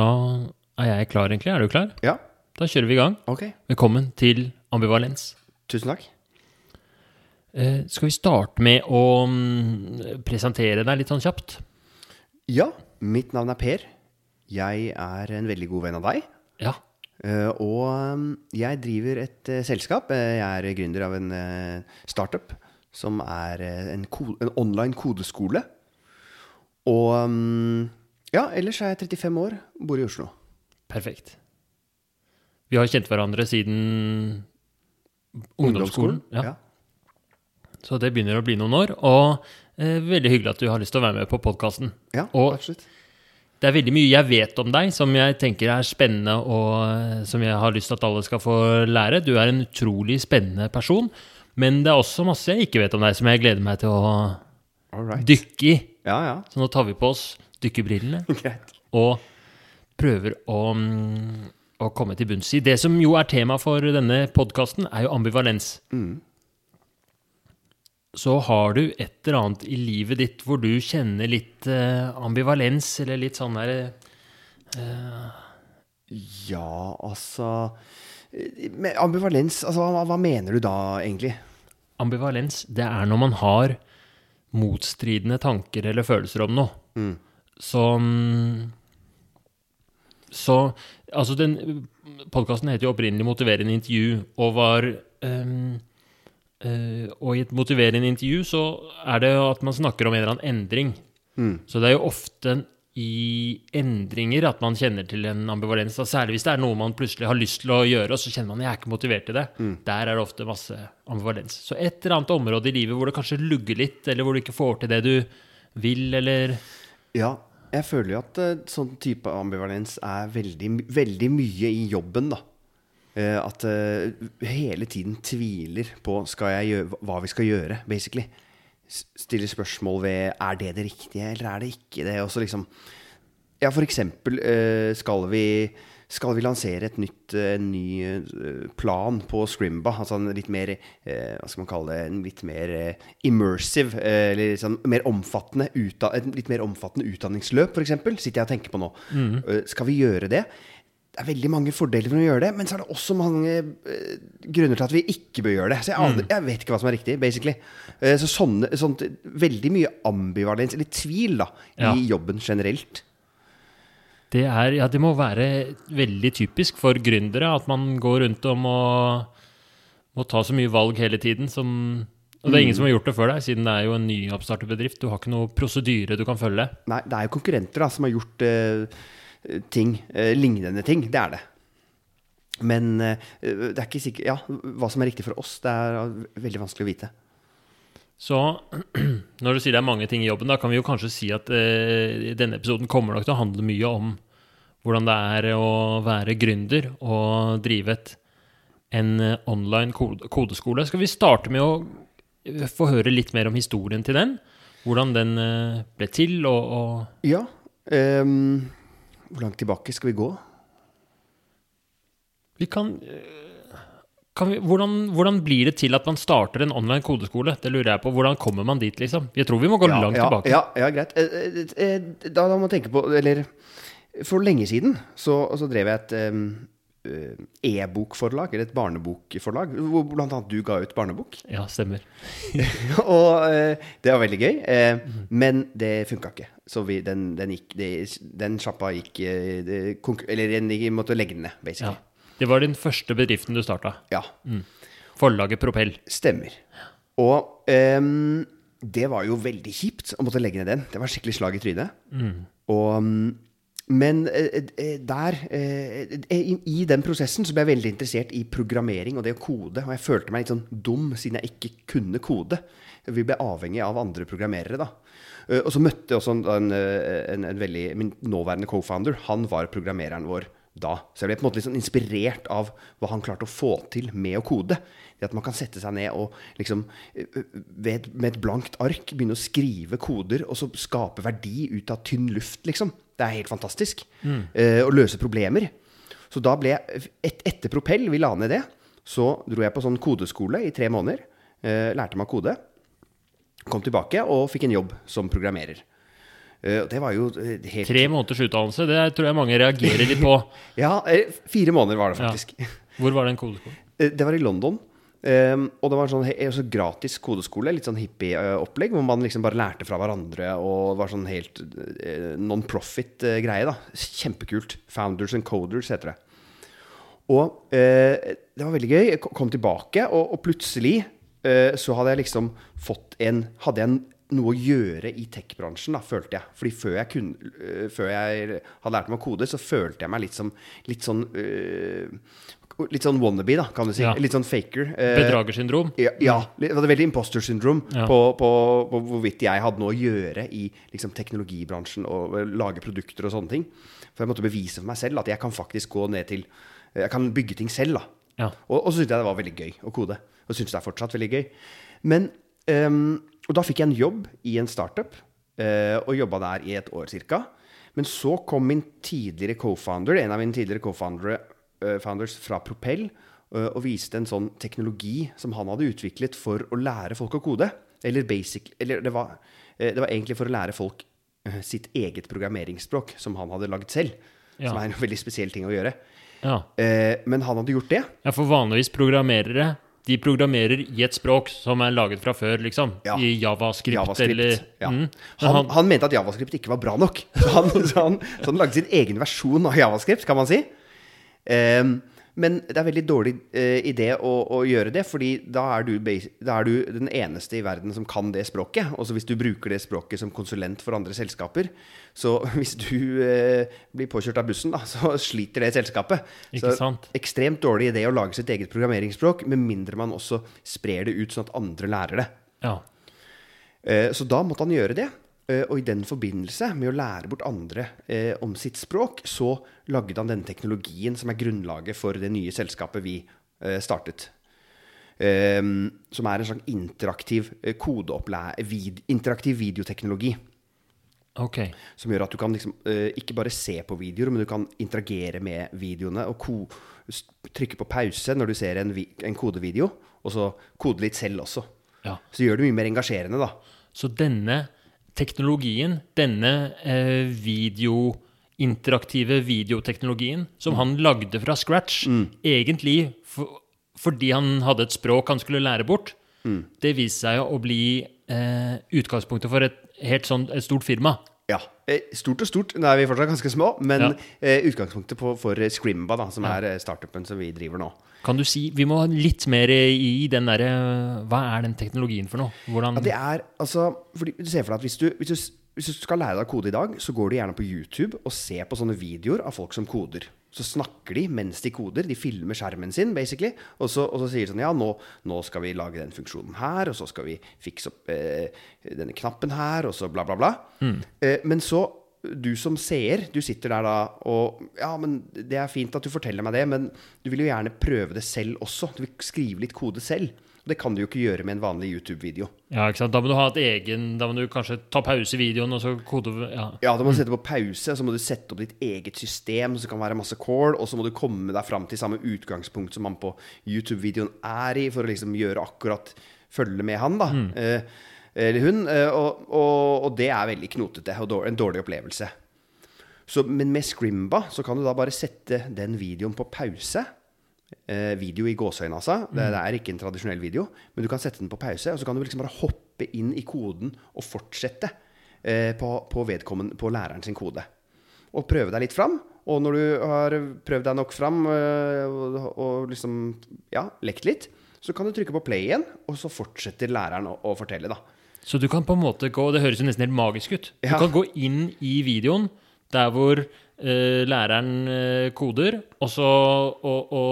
Da er jeg klar, egentlig. Er du klar? Ja, Da kjører vi i gang. ok. Velkommen til Ambivalens. Tusen takk. Eh, skal vi starte med å mm, presentere deg litt sånn kjapt? Ja, mitt navn er Per. Jeg er en veldig god venn av deg. Ja. Eh, Og um, jeg driver et eh, selskap. Eh, Jeg er gründer av en eh, startup som er en, ko en online kodeskole. Og um, ja, ellers er jeg 35 år, bor i Oslo. Perfekt. Vi har kjent hverandre siden ungdomsskolen. Ja. Ja. Så det begynner å bli noen år. Og eh, veldig hyggelig at du har lyst til å være med på podkasten. ja, Og- absolutt. Det er veldig mye jeg vet om deg som jeg tenker er spennende, og eh, som jeg har lyst til at alle skal få lære. Du er en utrolig spennende person. Men det er også masse jeg ikke vet om deg, som jeg gleder meg til å right. dykke i. Ja, ja. Så nå tar vi på oss dykkerbrillene og prøver å, mm, å komme til bunns i. Det som jo er tema for denne podkasten, er jo ambivalens. Så har du et eller annet i livet ditt hvor du kjenner litt eh, ambivalens, eller litt sånn der Ja, altså men ambivalens, altså hva, hva mener du da, egentlig? Ambivalens, det er når man har motstridende tanker eller følelser om noe. Mm. Som Så Altså, den podkasten heter jo opprinnelig 'Motiverende intervju', og var um, uh, Og i et motiverende intervju så er det jo at man snakker om en eller annen endring. Mm. Så det er jo ofte i endringer at man kjenner til en ambivalens. Da, særlig hvis det er noe man plutselig har lyst til å gjøre, og så kjenner man jeg er ikke motivert til det. Der er det ofte masse ambivalens. Så et eller annet område i livet hvor det kanskje lugger litt, eller hvor du ikke får til det du vil, eller Ja, jeg føler jo at eh, sånn type ambivalens er veldig, veldig mye i jobben, da. Eh, at eh, hele tiden tviler på gjøre, hva vi skal gjøre, basically. Stiller spørsmål ved er det det riktige, eller er det ikke det. Og så liksom Ja, for eksempel skal vi skal vi lansere et nytt, eh, en ny eh, plan på Scrimba? Altså en litt mer eh, Hva skal man kalle det? En litt mer eh, immersive, eh, eller sånn mer omfattende et litt mer omfattende utdanningsløp, f.eks. Sitter jeg og tenker på nå. Mm. skal vi gjøre det? Det er veldig mange fordeler med å gjøre det, men så er det også mange eh, grunner til at vi ikke bør gjøre det. Så jeg, aner, jeg vet ikke hva som er riktig, basically. Eh, så sånne, sånt, veldig mye ambivalens, eller tvil, da, Ja. i jobben generelt. Det, er, ja, det må være veldig typisk for gründere at man går rundt om og må ta så mye valg hele tiden som Og det er ingen som har gjort det før deg, siden det er jo en nyoppstartet bedrift. Du har ikke noe prosedyre du kan følge. Nei, det er jo konkurrenter da, som har gjort uh, ting, uh, lignende ting. Det er det. Men uh, det er ikke sikkert Ja, hva som er riktig for oss, det er veldig vanskelig å vite. Så når du sier det er mange ting i jobben, da kan vi jo kanskje si at eh, denne episoden kommer nok til å handle mye om hvordan det er å være gründer og drive et, en eh, online kode, kodeskole. Skal vi starte med å få høre litt mer om historien til den? Hvordan den eh, ble til, og, og Ja. Um, hvor langt tilbake skal vi gå? Vi kan, eh, kan vi, hvordan, hvordan blir det til at man starter en online kodeskole? Det lurer jeg på. Hvordan kommer man dit, liksom? Jeg tror vi må gå ja, langt ja, tilbake. Ja, ja greit. Eh, eh, eh, Da, da må man tenke på Eller for lenge siden så, så drev jeg et eh, e-bokforlag, eller et barnebokforlag, hvor annet du ga ut barnebok. Ja, stemmer. og det var veldig gøy. Men det funka ikke. Så vi, den, den, gikk, den sjappa gikk Eller den gikk- måtte legge den ned, Ja. Det var den første bedriften du starta. Ja. Forlaget Propell. Stemmer. Og um, det var jo veldig kjipt å måtte legge ned den. Det var skikkelig slag i trynet. Og, mm, men eh, eh, der eh, eh, i, den prosessen så ble jeg veldig interessert i programmering og det å kode. Og jeg følte meg litt sånn dum siden jeg ikke kunne kode. Vi ble avhengig av andre programmerere, da. Og så møtte jeg også en, en, en, en veldig Min nåværende co-founder, han var programmereren vår da. Så jeg ble på en måte sånn inspirert av hva han klarte å få til med å kode. Det at man kan sette seg ned og liksom eh, ved, med et blankt ark begynne å skrive koder, og så skape verdi ut av tynn luft, liksom. Det er helt fantastisk. Eh, å løse problemer. Så da ble jeg et, Etter Propell, vi la ned det, så dro jeg på sånn kodeskole i tre måneder. Uh, lærte meg å kode. Kom tilbake og fikk en jobb som programmerer. Eh, det var jo eh, helt Tre måneders utdannelse, det tror jeg mange reagerer litt på. Ja, eh, fire måneder var det faktisk. Hvor var den kodeskolen? Det var i London. Um, og det var en sånn gratis kodeskole, litt sånn hippie-opplegg, hvor man liksom bare lærte fra hverandre, og det var sånn helt non-profit-greie, da. Kjempekult. Founders and Coders heter det. Og det var veldig gøy. Jeg kom tilbake, og, plutselig så hadde jeg liksom fått en Hadde jeg noe å gjøre i tech-bransjen, da, følte jeg. Fordi før jeg, kunne, uh, før jeg hadde lært meg å kode, så følte jeg meg litt som Litt sånn uh, Litt sånn wannabe, da, kan du si. Ja. Litt sånn faker. Eh, Bedragersyndrom? ja, ja, det var veldig imposter-syndrom Ja. på, på, på hvorvidt jeg hadde noe å gjøre i liksom, teknologibransjen og lage produkter og sånne ting. For jeg måtte bevise for meg selv at jeg kan faktisk gå ned til Jeg kan bygge ting selv. da. Ja. Og, og så syntes jeg det var veldig gøy å kode. Og syns det er fortsatt veldig gøy. Men ehm, Og da fikk jeg en jobb i en startup, eh, og jobba der i et år ca. Men så kom min tidligere co-founder, en av mine tidligere co-foundere eh, fra Propell, eh, og viste en sånn teknologi som han hadde utviklet for å lære folk å kode. Eller basic Eller det var, det var egentlig for å lære folk sitt eget programmeringsspråk, som han hadde lagd selv. Ja. Som er en veldig spesiell ting å gjøre. Ja. Men han hadde gjort det. ja, for vanligvis programmerere de programmerer i et språk som er laget fra før, liksom. Ja. I javascript, JavaScript. eller ja. mm. Han, han, han mente at javascript ikke var bra nok. Så han, så han, så han lagde sin egen versjon av javascript, kan man si. Ehm, men det er veldig dårlig eh, idé å, å gjøre det, fordi da er, du, da er du den eneste i verden som kan det språket. Og så hvis du bruker det språket som konsulent for andre selskaper, så hvis du eh, blir påkjørt av bussen, da, så sliter det selskapet. Ikke så sant? ekstremt dårlig idé å lage sitt eget programmeringsspråk, med mindre man også sprer det ut sånn at andre lærer det. ja. Eh, Så da måtte han gjøre det. Eh, Og i den forbindelse med å lære bort andre eh, om sitt språk, så lagde han denne teknologien som er grunnlaget for det nye selskapet vi eh, startet. Eh, som er en slags interaktiv kodeopplæ... Vid, interaktiv videoteknologi. Okay. Som gjør at du kan liksom, eh, ikke bare se på videoer, men du kan interagere med videoene og trykke på pause når du ser en, en kodevideo, og så kode litt selv også. Ja. Så gjør det mye mer engasjerende, da. Så denne teknologien, denne eh, video interaktive videoteknologien som han lagde fra scratch, egentlig for, fordi han hadde et språk han skulle lære bort, det viste seg å bli eh, utgangspunktet for et helt sånn et stort firma. Ja. eh, Stort og stort. Nå er vi fortsatt ganske små, men Ja. eh, utgangspunktet på, for eh, Scrimba, da, som er eh, startupen som vi driver nå Kan du si Vi må ha litt mer i den derre Hva er den teknologien for noe? Hvordan Ja, det er altså fordi Du ser for deg at hvis du, hvis, du, hvis du skal lære deg å kode i dag, så går du gjerne på YouTube og ser på sånne videoer av folk som koder. Så snakker de mens de koder. De filmer skjermen sin, basically. Og så, og så sier de sånn Ja, nå, nå skal vi lage den funksjonen her, og så skal vi fikse opp eh, denne knappen her, og så bla, bla, bla. Eh, men så du som seer, du sitter der da og Ja, men det er fint at du forteller meg det, men du vil jo gjerne prøve det selv også. Du vil skrive litt kode selv. Og det kan du jo ikke gjøre med en vanlig YouTube-video. Ja, ikke sant? Da må du ha et egen Da må du kanskje ta pause i videoen, og så kode Ja. Ja, da må du sette på pause, så må du sette opp ditt eget system, så det kan være masse call, og så må du komme deg fram til samme utgangspunkt som han på YouTube-videoen er i, for å liksom gjøre akkurat Følge med han, da. Eh, eller hun. Eh, og, og, og det er veldig knotete og dårlig, en dårlig opplevelse. Så, men med Scrimba så kan du da bare sette den videoen på pause. Eh, video i gåseøynene, altså. Det, det er ikke en tradisjonell video. Men du kan sette den på pause, og så kan du liksom bare hoppe inn i koden og fortsette eh, på, på, på læreren sin kode. Og prøve deg litt fram. Og når du har prøvd deg nok fram eh, og, og liksom ja, lekt litt, så kan du trykke på play igjen, og så fortsetter læreren å, å fortelle, da. Så du kan på en måte gå Det høres jo nesten helt magisk ut. Du Ja. kan gå inn i videoen der hvor læreren eh, koder, og så å, å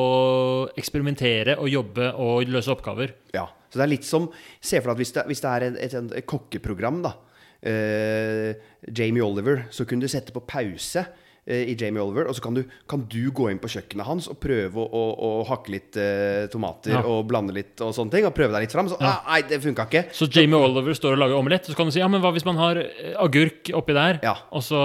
eksperimentere og jobbe og løse oppgaver. Ja, så det er litt som Se for deg at hvis det, hvis det er et, et, et kokkeprogram, da. eh, Jamie Oliver, så kunne du sette på pause eh, i Jamie Oliver, og så kan du, kan du gå inn på kjøkkenet hans og prøve å, å, å hakke litt eh, tomater Ja. og blande litt og sånne ting, og prøve deg litt fram. Så ja. nei, det funka ikke. Så Jamie Oliver står og lager omelett, og så kan du si ja, men hva hvis man har eh, agurk oppi der, Ja. og så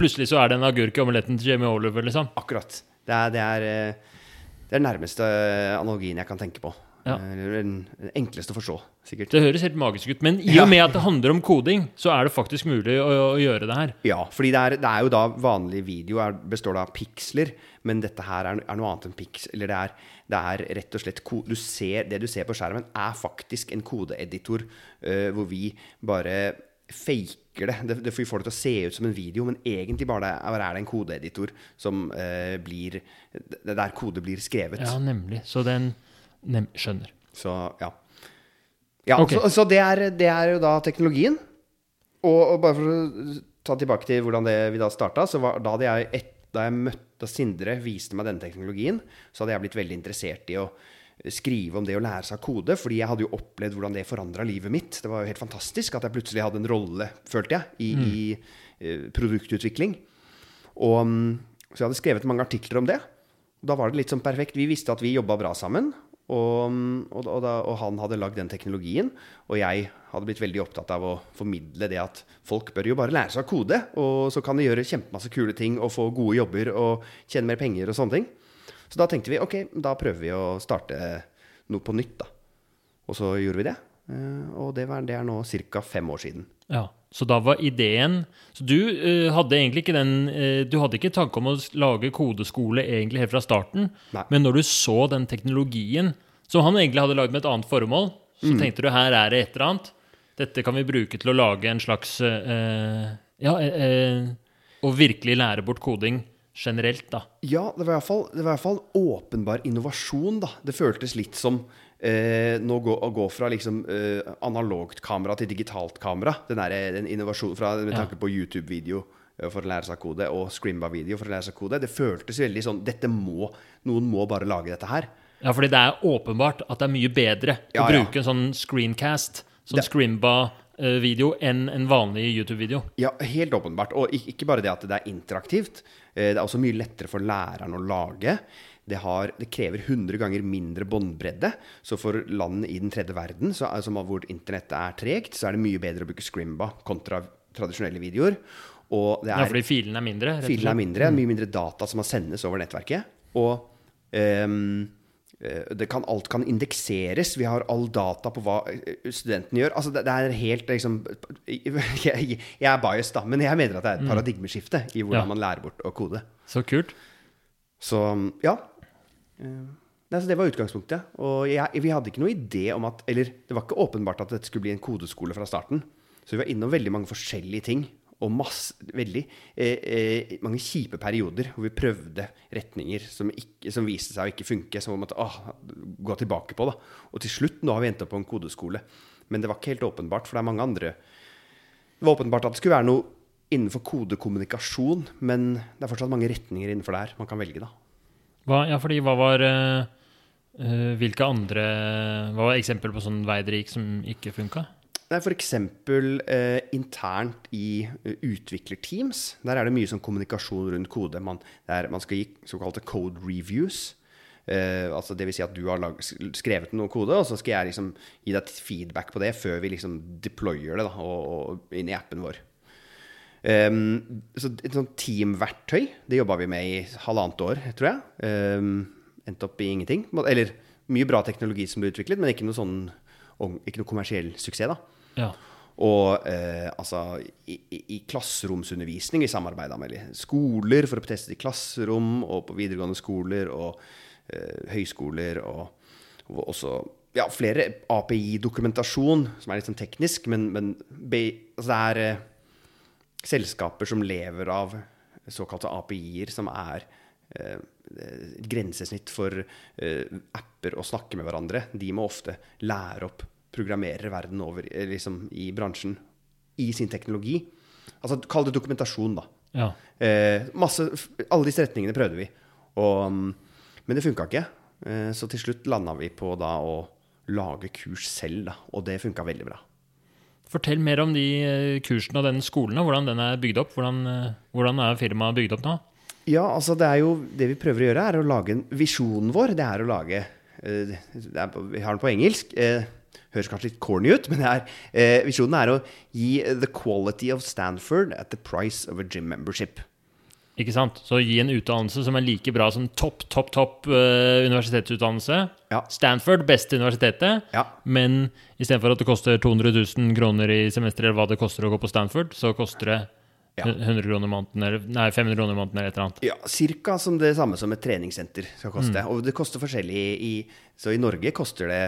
plutselig så er det en agurk i omeletten til Jamie Oliver, liksom. Akkurat. Det er, det er, eh, det er nærmeste analogien jeg kan tenke på. Ja. Den enkleste å forstå, sikkert. Det høres helt magisk ut. Men i og med at det handler om koding, så er det faktisk mulig å, å gjøre det her. Ja, fordi det er, det er jo da vanlig video er, består da av piksler, men dette her er, er noe annet enn piks. Eller det er, det er rett og slett du ser, Det du ser på skjermen, er faktisk en kodeeditor uh, hvor vi bare faker det. det. Det får det til å se ut som en video, men egentlig bare er, er det en kodeeditor som eh, blir det Der kode blir skrevet. Ja, nemlig. Så den nem skjønner. Så ja. ja okay. Så, så det, er, det er jo da teknologien. Og, og bare for å ta tilbake til hvordan det vi da starta, så var da hadde jeg et, da jeg møtte da Sindre viste meg denne teknologien, så hadde jeg blitt veldig interessert i å skrive om det å lære seg kode, fordi jeg hadde jo opplevd hvordan det forandra livet mitt. Det var jo helt fantastisk at jeg plutselig hadde en rolle, følte jeg, i, i uh, produktutvikling. Og, mm, så jeg hadde skrevet mange artikler om det. Da var det litt sånn perfekt. Vi visste at vi jobba bra sammen. Og, og, og, da, og han hadde lagd den teknologien. Og jeg hadde blitt veldig opptatt av å formidle det at folk bør jo bare lære seg å kode. Og så kan de gjøre kjempemasse kule ting og få gode jobber og tjene mer penger og sånne ting. Så da tenkte vi ok, da prøver vi å starte noe på nytt, da. Og så gjorde vi det. Eh, Og det, var, det er nå ca. fem år siden. Ja, Så da var ideen Så du uh, hadde egentlig ikke den uh, Du hadde ikke tanke om å lage kodeskole egentlig helt fra starten, Nei. men når du så den teknologien som han egentlig hadde lagd med et annet formål, så tenkte du her er det et eller annet. Dette kan vi bruke til å lage en slags uh, Ja, å virkelig lære bort koding generelt, da. Ja, det var iallfall en i hvert fall åpenbar innovasjon, da. Det føltes litt som eh, nå gå, å gå fra liksom eh, analogt kamera til digitalt kamera. Den, der, den innovasjonen fra, med Ja. på YouTube-video eh, for å lære seg kode, og Scrimba-video for å lære seg kode. Det føltes veldig sånn Dette må Noen må bare lage dette her. Ja, fordi det er åpenbart at det er mye bedre Ja, å ja. bruke en sånn screencast, sånn Det- Scrimba-video, enn en vanlig YouTube-video. Ja, helt åpenbart. Og ikke bare det at det er interaktivt. Eh, Det er også mye lettere for læreren å lage. Det, har, det krever 100 ganger mindre båndbredde. Så for land i den tredje verden, så, altså hvor internettet er tregt, så er det mye bedre å bruke Scrimba kontra tradisjonelle videoer. Og det Ja, er, fordi filene er mindre? filene er mindre, mye mindre data som må sendes over nettverket. Og det kan, alt kan indekseres. Vi har all data på hva eh, studentene gjør. Altså, det, det er helt liksom jeg, jeg er biased, da, men jeg mener at det er et paradigmeskifte i hvordan Ja. man lærer bort å kode. Så kult. Så ja. Eh, Nei, så det var utgangspunktet. Og jeg, vi hadde ikke noe idé om at Eller det var ikke åpenbart at dette skulle bli en kodeskole fra starten. Så vi var innom veldig mange forskjellige ting. Og masse, veldig eh, eh, mange kjipe perioder hvor vi prøvde retninger som, ikke, som viste seg å ikke funke. Som vi måtte ah, gå tilbake på. da. Og til slutt, nå har vi endt opp på en kodeskole. Men det var ikke helt åpenbart, for det er mange andre Det var åpenbart at det skulle være noe innenfor kodekommunikasjon, men det er fortsatt mange retninger innenfor der man kan velge, da. Hva, ja, fordi hva var eh, Hvilke andre Hva var eksempel på sånn vei dere gikk som ikke funka? F.eks. Eh, internt i eh, utviklerteams. Der er det mye sånn kommunikasjon rundt kode. Man, der man skal gi såkalte code reviews. Eh, altså vil si at du har lag, skrevet noe kode, og så skal jeg liksom gi deg feedback på det før vi liksom deployer det da, og, og inn i appen vår. Um, så et sånt teamverktøy, det jobba vi med i halvannet år, tror jeg. Um, endte opp i ingenting. Eller mye bra teknologi som ble utviklet, men ikke noe sånn ikke noe kommersiell suksess, da. Ja. Og eh, altså i, i, klasseromsundervisning, vi samarbeida med skoler for å teste i klasserom, og på videregående skoler og eh, høyskoler, og, og også ja, flere API-dokumentasjon, som er litt sånn teknisk, men, men be, altså det er eh, selskaper som lever av såkalte API-er, som er eh, grensesnitt for eh, apper å snakke med hverandre. De må ofte lære opp programmerere verden over eh, liksom, i bransjen i sin teknologi. Altså, Kall det dokumentasjon, da. ja. Eh, masse, alle disse retningene prøvde vi, og, mm, men det funka ikke. Eh, så til slutt landa vi på da å lage kurs selv, da, og det funka veldig bra. Fortell mer om de eh, kursene og den skolen, og hvordan den er bygd opp. Hvordan, eh, hvordan er firmaet bygd opp nå? Ja, altså det er jo Det vi prøver å gjøre, er å lage en Visjonen vår, det er å lage eh, det er, Vi har den på engelsk. eh, høres kanskje litt corny ut, men det er, eh, visjonen er å gi the quality of Stanford at the price of a gym membership. Ikke sant? Så gi en utdannelse som er like bra som topp, topp, topp uh, universitetsutdannelse. Ja. Stanford, beste universitetet. Ja. Men istedenfor at det koster 200 000 kroner i semester, eller hva det koster å gå på Stanford, så koster det Ja. 100 kroner i måneden, eller nei, 500 kroner i måneden, eller et eller annet. Ja, Cirka som det samme som et treningssenter skal koste. Mm. Og det koster forskjellig i Så i Norge koster det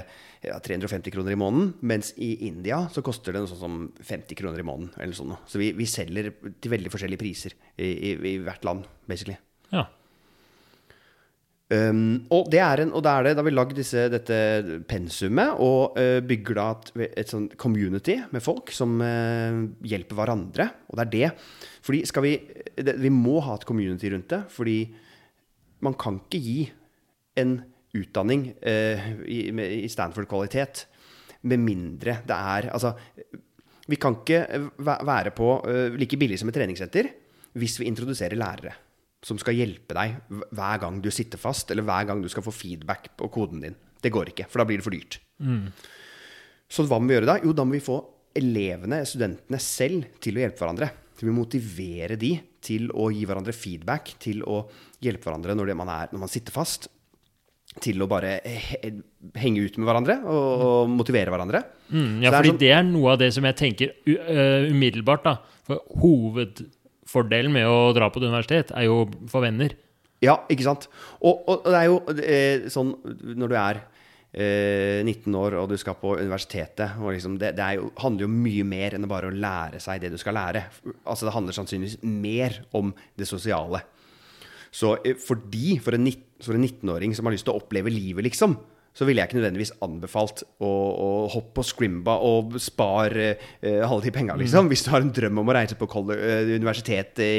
ja, 350 kroner i måneden, mens i India så koster det noe sånt som 50 kroner i måneden. eller sånn noe. Så vi, vi selger til veldig forskjellige priser i, i, i hvert land, basically. Ja. Um, og, det er en, og det er det, da har vi lagd dette pensumet og uh, bygger da et, et sånn community med folk som uh, hjelper hverandre. Og det er det. Fordi skal vi det, Vi må ha et community rundt det. Fordi man kan ikke gi en utdanning uh, i, i Stanford-kvalitet med mindre det er Altså, vi kan ikke være på like billig som et treningssenter hvis vi introduserer lærere som skal hjelpe deg hver gang du sitter fast, eller hver gang du skal få feedback på koden din. Det går ikke, for da blir det for dyrt. Så hva må vi gjøre da? Jo, da må vi få elevene, studentene selv, til å hjelpe hverandre. Så vi motiverer motivere de til å gi hverandre feedback, til å hjelpe hverandre når, det man, er, når man sitter fast. Til å bare he henge ut med hverandre og, og motivere hverandre. Mm, ja, ja, det fordi sånn- det er noe av det som jeg tenker u øh, umiddelbart, da. For hovedfordelen med å dra på et universitet er jo for venner. Ja, ikke sant? Og, og det er jo eh, sånn når du er eh, 19 år og du skal på universitetet liksom, Det, det jo, handler jo mye mer enn bare å lære seg det du skal lære. Altså Det handler sannsynligvis mer om det sosiale. Så eh, fordi, for en, for en 19-åring som har lyst til å oppleve livet, liksom, så ville jeg ikke nødvendigvis anbefalt å, å hoppe på Scrimba og spare eh, halve de penga, liksom. Hvis du har en drøm om å reise på eh, universitet i,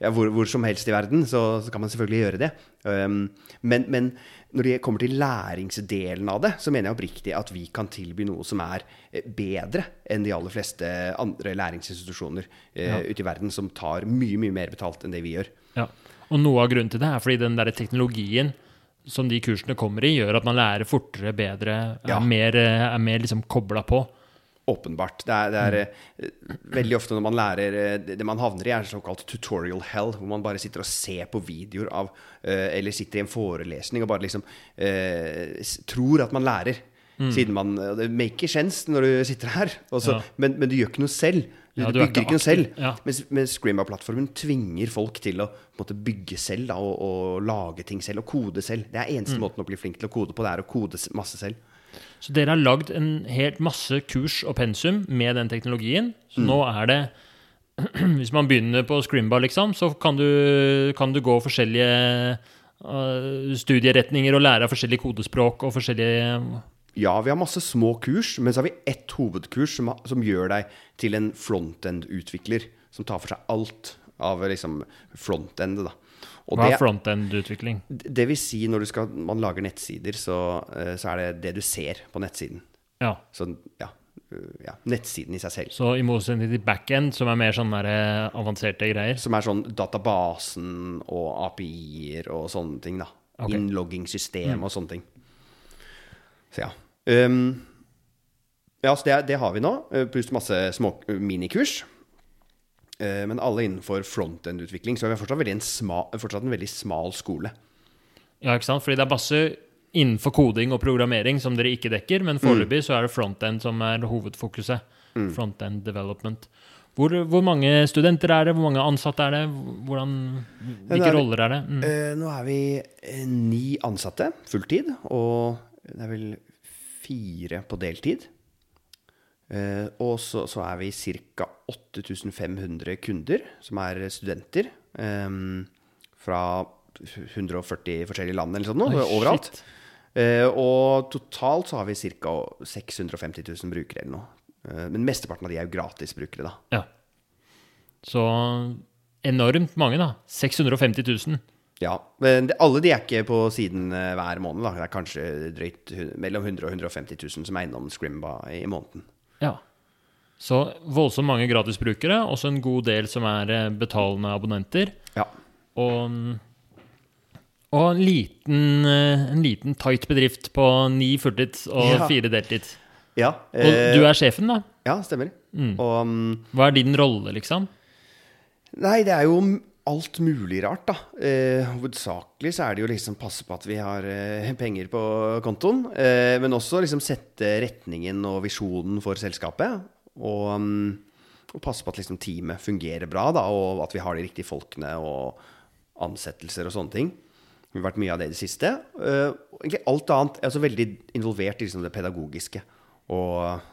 ja, hvor, hvor som helst i verden, så, så kan man selvfølgelig gjøre det. Um, men, men når det kommer til læringsdelen av det, så mener jeg oppriktig at vi kan tilby noe som er eh, bedre enn de aller fleste andre læringsinstitusjoner eh, Ja. ute i verden, som tar mye, mye mer betalt enn det vi gjør. Ja. Og noe av grunnen til det er fordi den der teknologien som de kursene kommer i, gjør at man lærer fortere, bedre, er mer, eh, er mer liksom kobla på. Åpenbart. Det er, det er mm. veldig ofte når man lærer eh, Det man havner i, er såkalt tutorial hell, hvor man bare sitter og ser på videoer av Eller sitter i en forelesning og bare liksom eh, tror at man lærer. Siden man Det maker sense når du sitter her, også, Ja. men, men du gjør ikke noe selv. Du, Ja, du er bygger ikke noe selv. Ja. Mens, mens Screama-plattformen tvinger folk til å måte, bygge selv da, og, og lage ting selv og kode selv. Det er eneste måten å bli flink til å kode på. Det er å kode masse selv. Så dere har lagd en helt masse kurs og pensum med den teknologien. Så nå er det Hvis man begynner på Scrimba, liksom, så kan du, kan du gå forskjellige øh, studieretninger og lære av forskjellige kodespråk og forskjellige Ja, vi har masse små kurs, men så har vi ett hovedkurs som, som gjør deg til en frontend-utvikler. Som tar for seg alt av liksom frontendet, Da. Og Hva er frontend-utvikling? det vil si, når du skal, man lager nettsider, så, eh, så er det det du ser på nettsiden. Ja. Så ja, øh, ja, nettsiden i seg selv. Så i motsetning til backend, som er mer sånn avanserte greier. Som er sånn databasen og API-er og sånne ting. da Ok. Mm. Og sånne ting. Så ja. Um, ja, så det, det har vi nå, eh, pluss masse små eh, minikurs. Uh, Men alle innenfor frontend-utvikling. Så vi har fortsatt, en sma, fortsatt en veldig smal skole. Ja, ikke sant? Fordi det er masse innenfor koding og programmering som dere ikke dekker, men foreløpig så er det frontend som er hovedfokuset. Frontend development. Hvor, hvor mange studenter er det? Hvor mange ansatte er det? Hvordan, hvilke er- roller er det? Mm. Eh, Nå er vi ni ansatte fulltid, og det er vel fire på deltid. Eh, og så, så er vi ca. 8500 kunder, som er studenter. eh, fra 140 forskjellige land eller sånn, noe, overalt. shit. Eh, og totalt så har vi ca. 650 000 brukere eller noe. Men mesteparten av de er jo gratisbrukere, da. Ja. Så enormt mange, da. 650 000. Ja, men det, alle de er ikke på siden eh, hver måned. da. Det er kanskje drøyt mellom 100 og 150 000 som er innom Scrimba i måneden. Ja. Så voldsomt mange gratisbrukere, også en god del som er eh, betalende abonnenter. Ja. Og, og en, liten, eh, en liten tight bedrift på ni fulltids og Ja. fire deltid. ja Og du er sjefen, da? Ja, stemmer. Og um, Hva er din rolle, liksom? Nei, det er jo alt mulig rart, da. Eh, hovedsakelig så er det jo liksom passe på at vi har eh, penger på kontoen. Eh, men også liksom sette retningen og visjonen for selskapet. Og, um, og passe på at liksom teamet fungerer bra, da, og at vi har de riktige folkene og ansettelser og sånne ting. Vi har vært mye av det i det siste. Uh, egentlig alt annet er også veldig involvert i liksom det pedagogiske. Og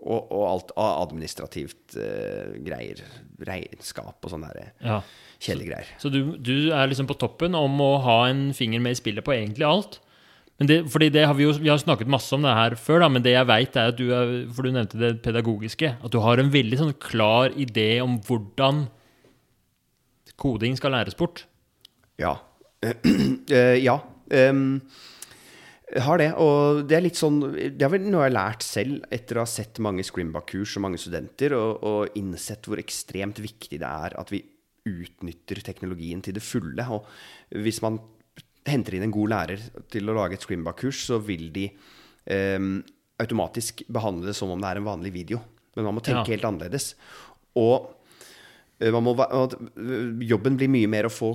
og, og, alt administrativt uh, greier. Regnskap og sånne ja. kjedelige greier. Så du, du, er liksom på toppen om å ha en finger med i spillet på egentlig alt? Men det, fordi det har vi, jo, vi har snakket masse om det her før, da, men det jeg veit, er at du er, For du nevnte det pedagogiske. At du har en veldig sånn klar idé om hvordan koding skal læres bort. Ja. Uh, ja. Um, har det. Og det er litt sånn Det er vel noe jeg har lært selv etter å ha sett mange Scrimba-kurs og mange studenter, og, og, innsett hvor ekstremt viktig det er at vi utnytter teknologien til det fulle. Og hvis man henter inn en god lærer til å lage et Scrimba-kurs, så vil de eh, automatisk behandle det som om det er en vanlig video. Men man må tenke ja. helt annerledes. Og eh, må, jobben blir mye mer å få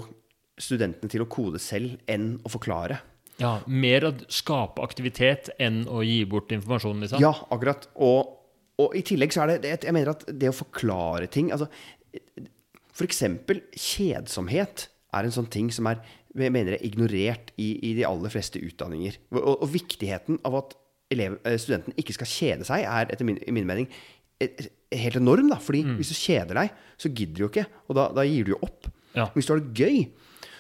studentene til å kode selv enn å forklare. Ja, Mer å skape aktivitet enn å gi bort informasjon, liksom? Ja, akkurat. Og, og i tillegg så er det Jeg mener at det å forklare ting altså, eksempel kjedsomhet er en sånn ting som er jeg mener er ignorert i, i de aller fleste utdanninger. Og, og, viktigheten av at elev, eh, studenten ikke skal kjede seg, er etter min, min mening helt enorm. da, fordi mm. hvis du kjeder deg, så gidder du jo ikke, og da, da gir du jo opp. Ja. Hvis du har det gøy,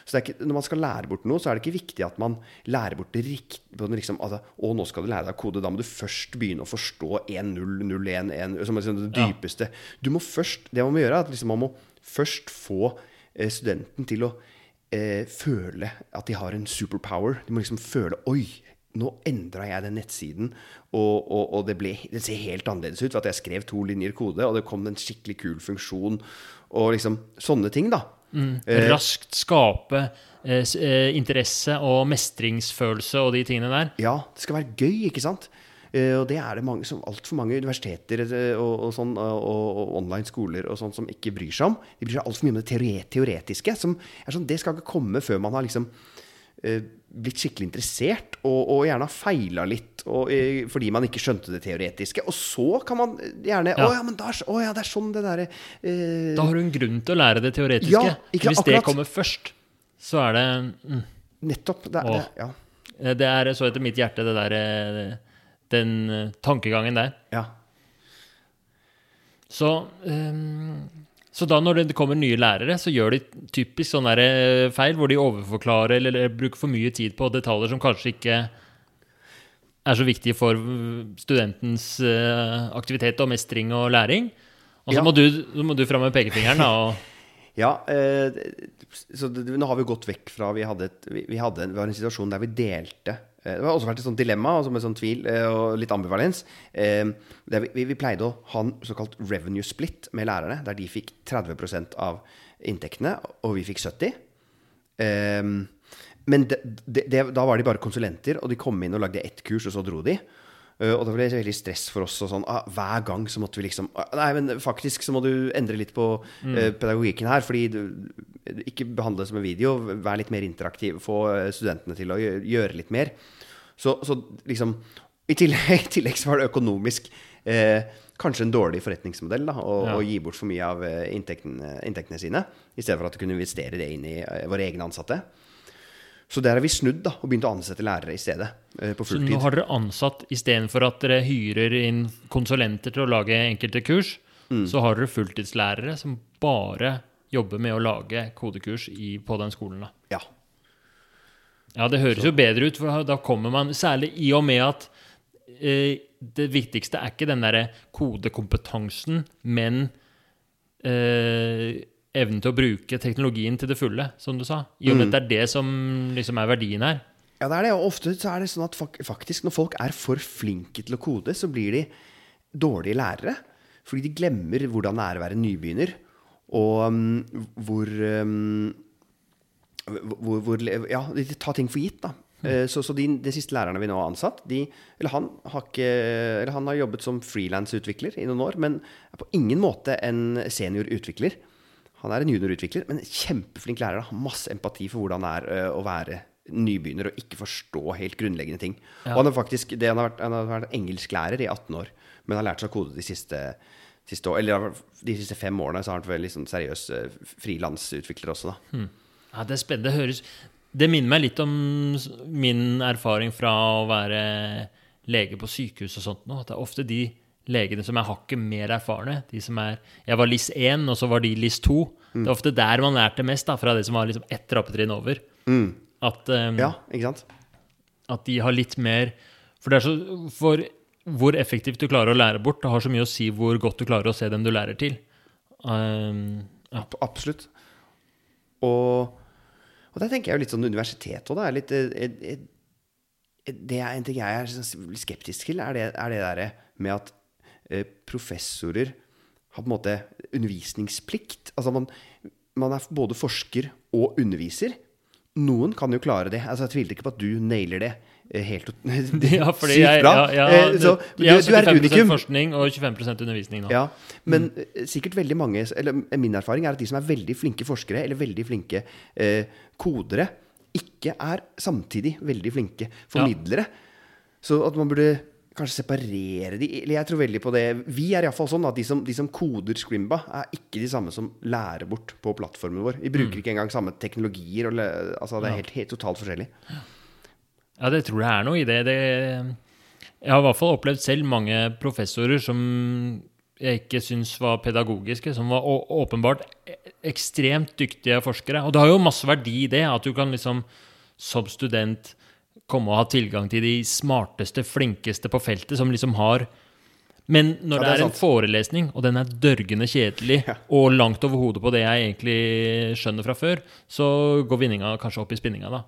så det ikke, når man skal lære bort noe, så er det ikke viktig at man lærer bort det riktig liksom, altså, Å, nå skal du lære deg kode. Da må du først begynne å forstå 1.0.0.1.1 som liksom det dypeste. Ja. Du må først, Det man må gjøre, er at liksom, man må først få eh, studenten til å eh, føle at de har en superpower. De må liksom føle Oi, nå endra jeg den nettsiden, og, og, og det, ble, det, ser helt annerledes ut. For at jeg skrev to linjer kode, og det kom en skikkelig kul funksjon. Og liksom sånne ting, da. Mm. Eh, Raskt skape eh, eh, interesse og mestringsfølelse og de tingene der. Ja, det skal være gøy, ikke sant? Uh, og det er det mange som, altfor mange universiteter og, og, sånn, og, og, online skoler og sånn som ikke bryr seg om. De bryr seg altfor mye om det teoretiske. Som er sånn, det skal ikke komme før man har liksom blitt skikkelig interessert, og, gjerne har feila litt og, fordi man ikke skjønte det teoretiske. Og så kan man gjerne ja. Å, ja, men da, å ja, det er sånn det derre Da har du en grunn til å lære det teoretiske. Ja, ikke, Hvis akkurat. det kommer først, så er det mm. Nettopp. Det, det, ja. det er så etter mitt hjerte, det der den tankegangen der. Ja. Så, um, så da når det kommer nye lærere, så gjør de typisk sånne eh, feil hvor de overforklarer eller, bruker for mye tid på detaljer som kanskje ikke er så viktige for studentens uh, aktivitet og mestring og læring. Og så ja. må, du, må du fram med pekefingeren. og Ja, eh, så det, nå har vi gått vekk fra Vi hadde, et, vi, vi hadde en, vi en situasjon der vi delte Eh, det har også vært et sånt dilemma altså med sånn tvil eh, og litt ambivalens. Eh, vi, vi, pleide å ha en såkalt revenue split med lærerne, der de fikk 30% av inntektene, og vi fikk 70 Men det, det, da var de bare konsulenter, og de kom inn og lagde ett kurs, og så dro de. Og da ble det veldig stress for oss. og sånn, ah, Hver gang så måtte vi liksom ah, Nei, men faktisk så må du endre litt på mm. uh, pedagogikken her. fordi du, Ikke behandle det som en video. Vær litt mer interaktiv. Få studentene til å gjøre litt mer. Så, så liksom i tillegg, I tillegg, så var det økonomisk eh, kanskje en dårlig forretningsmodell da, å, ja. gi bort for mye av eh, inntektene, inntektene, sine, i stedet for at du kunne investere det inn i uh, våre egne ansatte. Så der har vi snudd da, og begynt å ansette lærere i stedet. Uh, på fulltid. Så nå har dere ansatt istedenfor at dere hyrer inn konsulenter til å lage enkelte kurs, mm. så har dere fulltidslærere som bare jobber med å lage kodekurs i, på den skolen? da. Ja. Ja, det høres så. jo bedre ut, for da kommer man Særlig i og med at eh, det viktigste er ikke den derre kodekompetansen, men eh, evnen til å bruke teknologien til det fulle, som du sa. I og med mm. at det er det som liksom er verdien her. Ja, det er det. Og ofte så er det sånn at faktisk når folk er for flinke til å kode, så blir de dårlige lærere. Fordi de glemmer hvordan det er å være nybegynner, og um, hvor um, hvor, hvor, ja, de tar ting for gitt. da. Mm. Så, så de, de, siste lærerne vi nå har ansatt, de, eller, han har ikke, eller han har jobbet som frilansutvikler i noen år, men er på ingen måte en seniorutvikler. Han er en juniorutvikler, men kjempeflink lærer. da. Masse empati for hvordan det er eh, å være nybegynner og ikke forstå helt grunnleggende ting. Og han, er faktisk, det, han, har vært, han har vært engelsklærer i 18 år, men har lært seg å kode de siste, siste år, eller de siste fem årene så har han vært veldig sånn seriøs eh, frilansutvikler også. da. Ja, det er spennende. Det høres Det minner meg litt om min erfaring fra å være lege på sykehus og sånt nå. At det er ofte de legene som er hakket mer erfarne. De som er Jeg var LIS 1, og så var de LIS 2. Det er ofte der man lærte mest, da, fra det som var liksom ett trappetrinn over. At, um, Ja, ikke sant? at de har litt mer For det er så For hvor effektivt du klarer å lære bort, det har så mye å si hvor godt du klarer å se dem du lærer til. Um, ja. Absolutt. Og, og der tenker jeg jo litt sånn universitet òg, da. Er litt, er, eh, eh, det er en ting jeg er sånn skeptisk til, er det, er det der med at eh, professorer har på en måte undervisningsplikt. Altså man, man er både forsker og underviser. Noen kan jo klare det. Altså Jeg tviler ikke på at du nailer det eh, helt Ja, sykt jeg, bra. ja, ja, Eh, så, du, er 75 unikum. forskning og 25% undervisning nå. Ja, men mm. sikkert veldig mange Eller min erfaring er at de som er veldig flinke forskere eller veldig flinke eh, kodere, ikke er samtidig veldig flinke formidlere. Så at man burde kanskje separere de Eller jeg tror veldig på det Vi er iallfall sånn at de som, de som koder Scrimba, er ikke de samme som lærer bort på plattformen vår. Vi bruker ikke engang samme teknologier. Og, altså Det er helt, helt totalt forskjellig. Ja, det tror jeg er noe i det. det. Jeg har i hvert fall opplevd selv mange professorer som jeg ikke syns var pedagogiske, som var åpenbart ekstremt dyktige forskere. Og det har jo masse verdi i det, at du kan liksom som student komme og ha tilgang til de smarteste, flinkeste på feltet, som liksom har Men når Ja, det det er er, en sant. forelesning, og den er dørgende kjedelig, og langt over hodet på det jeg egentlig skjønner fra før, så går vinninga kanskje opp i spinninga, da.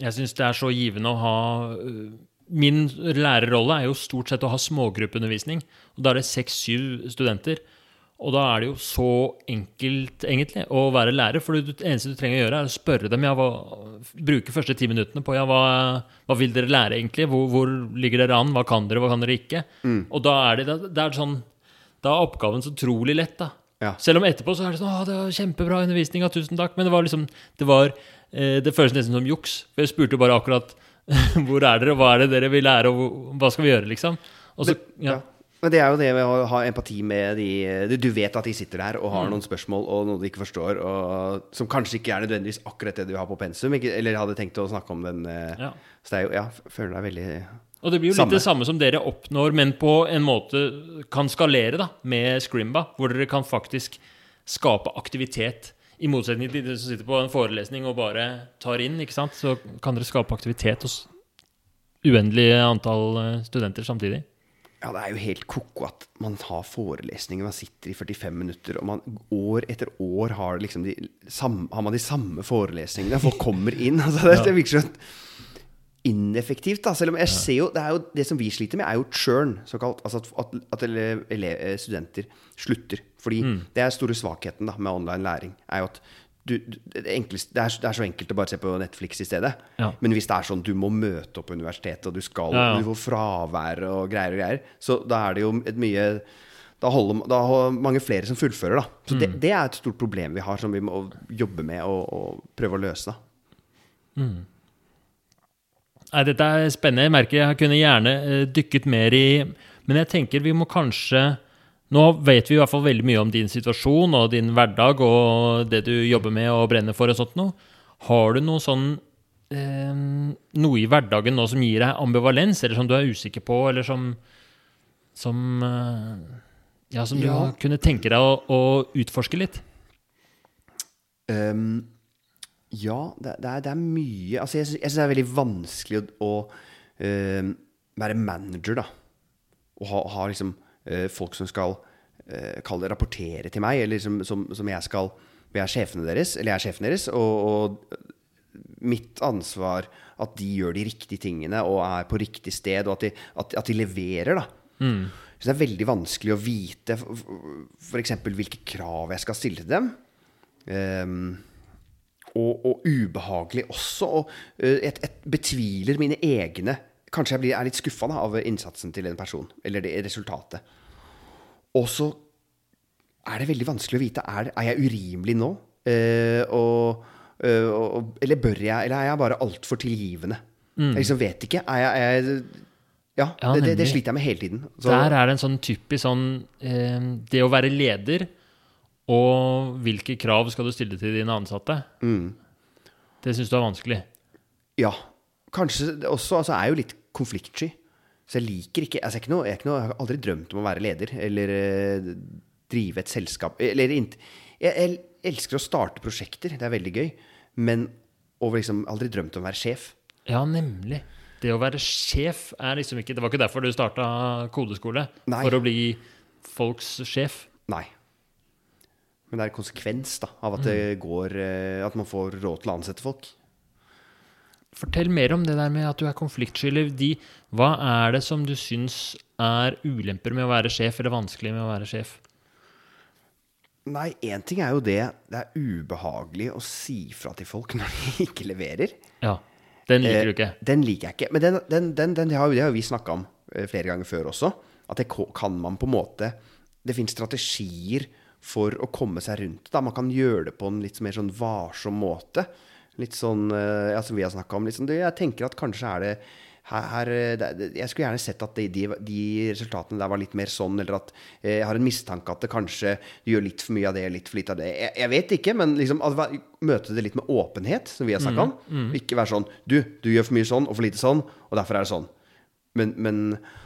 Jeg syns det er så givende å ha øh, Min lærerrolle er jo stort sett å ha smågruppeundervisning. og Da er det seks-syv studenter. Og da er det jo så enkelt egentlig å være lærer. For det eneste du trenger å gjøre, er å spørre dem. Ja, hva, bruke første ti minuttene på ja, hva, hva vil dere lære egentlig? Hvor, hvor ligger dere an? Hva kan dere, hva kan dere ikke? Og da er det, det er sånn Da er oppgaven så utrolig lett, da. Ja. Selv om etterpå så er det sånn Å, det var kjempebra undervisning, ja, tusen takk. Men det var liksom Det var Det føles nesten som juks. For jeg spurte bare akkurat hvor er dere, hva er det dere vil lære, og hva skal vi gjøre, liksom? Og så, ja. Men det er jo det med å ha empati med de Du vet at de sitter der og har noen spørsmål og noe de ikke forstår, og som kanskje ikke er nødvendigvis akkurat det du har på pensum, ikke, eller hadde tenkt å snakke om den eh, Ja. Så det er jo Ja, føler deg veldig Og det blir jo Samme. litt det samme som dere oppnår, men på en måte kan skalere da, med Scrimba, hvor dere kan faktisk skape aktivitet. I motsetning til de som sitter på en forelesning og bare tar inn, ikke sant? så kan dere skape aktivitet hos uendelig antall eh, studenter samtidig. Ja, det er jo helt ko-ko at man har forelesninger, man sitter i 45 minutter, og man år etter år har, liksom de, sam, har man de samme forelesningene. Folk kommer inn. Altså, det, det virker sånn ineffektivt, da. Selv om jeg ser jo det, er jo det som vi sliter med, er jo churn, såkalt. Altså at, at, at ele, studenter slutter. Fordi det er store svakheten da, med online læring. er jo at du, du, det, enkleste, det, er, det er så enkelt å bare se på Netflix i stedet. Ja. Men hvis det er sånn du må møte opp på universitetet, og du skal Ja, ja. Du får fravær og greier og greier, så da er det jo et mye da holder da har mange flere som fullfører, da. Så Mm. det, det er et stort problem vi har, som vi må jobbe med og, og prøve å løse. da. Nei, dette er spennende. Jeg merker jeg kunne gjerne eh, dykket mer i Men jeg tenker vi må kanskje Nå vet vi i hvert fall veldig mye om din situasjon og din hverdag og det du jobber med og brenner for og sånt noe. Har du noe sånn eh, Noe i hverdagen nå som gir deg ambivalens, eller som du er usikker på, eller som Som eh, Ja, som Ja. du kunne tenke deg å, å utforske litt? Um, ja, det, det, er, det er mye Altså, jeg, sy- jeg syns det er veldig vanskelig å, å uh, være manager, da. Og ha, ha liksom folk som skal uh, kalle det rapportere til meg, eller som, som, som jeg skal Jeg er sjefene deres, eller jeg er sjefen deres, og, og mitt ansvar at de gjør de riktige tingene og er på riktig sted, og at de, at, at de leverer, da. Så det er veldig vanskelig å vite f.eks. hvilke krav jeg skal stille til dem. Um, og, og ubehagelig også. Og eh, jeg, jeg betviler mine egne Kanskje jeg blir, er litt skuffa av innsatsen til en person, eller det resultatet. Og så er det veldig vanskelig å vite. Er, er jeg urimelig nå? Eh, og, eh, og, eller bør jeg Eller er jeg bare altfor tilgivende? Jeg liksom vet ikke. Er jeg, er jeg ja, Ja, det, det, det sliter jeg med hele tiden. Så, Der er det en sånn typisk sånn eh, Det å være leder og hvilke krav skal du stille til dine ansatte, Mm. det syns du er vanskelig. Ja. Kanskje også Altså, er jo litt konfliktsky. Så jeg liker ikke altså, jeg, ikke noe, jeg, ikke noe, jeg har aldri drømt om å være leder eller eh, drive et selskap. Eller jeg, jeg elsker å starte prosjekter, det er veldig gøy. Men og liksom aldri drømt om å være sjef. Ja, nemlig. Det å være sjef er liksom ikke Det var ikke derfor du starta kodeskole. Nei. For å bli folks sjef. Nei. Men det er konsekvens da, av at, det går, eh, at man får råd til å ansette folk. Fortell mer om det der med at du er konfliktsky. hva er det som du syns er ulemper med å være sjef, eller vanskelig med å være sjef? Nei, én ting er jo det Det er ubehagelig å si fra til folk når de ikke leverer. Ja, Den liker du Eh, ikke. Den liker jeg ikke. Men den, den, den, den det har, det har vi snakka om eh, flere ganger før også. At det kan man på en måte Det finnes strategier for å komme seg rundt det. Man kan gjøre det på en litt mer sånn varsom måte. Litt sånn eh, ja, som vi har snakka om. Litt sånn, det, jeg tenker at kanskje er det her, eh, Jeg skulle gjerne sett at de, de, de resultatene der var litt mer sånn, eller at eh, jeg har en mistanke at det kanskje du gjør litt for mye av det, litt for lite av det. Jeg, jeg vet ikke, men liksom at møte det litt med åpenhet, som vi har snakka om. Ikke være sånn Du, du gjør for mye sånn og for lite sånn, og derfor er det sånn. Men, men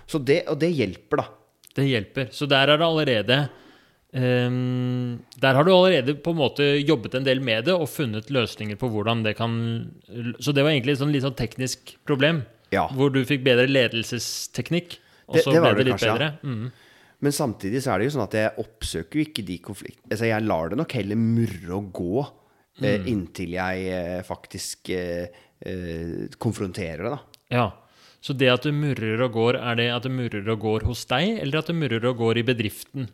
Så det, og det hjelper, da. Det hjelper. Så der er det allerede ehm, Der har du allerede på en måte jobbet en del med det og funnet løsninger på hvordan det kan Så det var egentlig et sånn litt sånn teknisk problem. Ja. Hvor du fikk bedre ledelsesteknikk, og så ble det det litt kanskje, ja. bedre. Mm. Men samtidig så er det jo sånn at jeg oppsøker jo ikke de konfliktene Altså, jeg lar det nok heller murre og gå eh, inntil jeg eh, faktisk eh, eh, konfronterer det, da. Ja. Så det at det murrer og går, er det at det murrer og går hos deg, eller at det murrer og går i bedriften?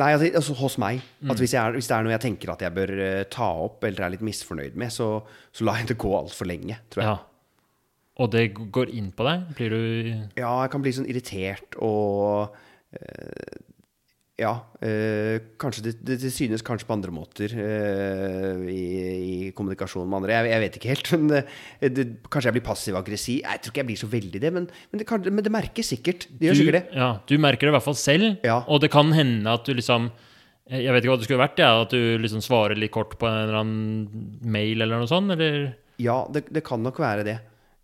Nei, altså, altså hos meg. At hvis, er, hvis det er noe jeg tenker at jeg bør uh, ta opp eller er litt misfornøyd med, så, så lar jeg det gå altfor lenge, tror jeg. Ja. Og det går inn på deg? Blir du Ja, jeg kan bli sånn irritert og eh, Ja. Øh, kanskje det, det, det synes kanskje på andre måter øh, i, i kommunikasjon med andre. Jeg, jeg vet ikke helt. Men øh, det, kanskje jeg blir passiv-aggressiv. Jeg tror ikke jeg blir så veldig det, men, men, det, kan, men det merkes sikkert. Det gjør du, sikkert det. Ja, du merker det i hvert fall selv, Ja. og det kan hende at du liksom Jeg vet ikke hva det skulle vært, ja, at du liksom svarer litt kort på en eller annen mail eller noe sånt, eller Ja, det, det kan nok være det.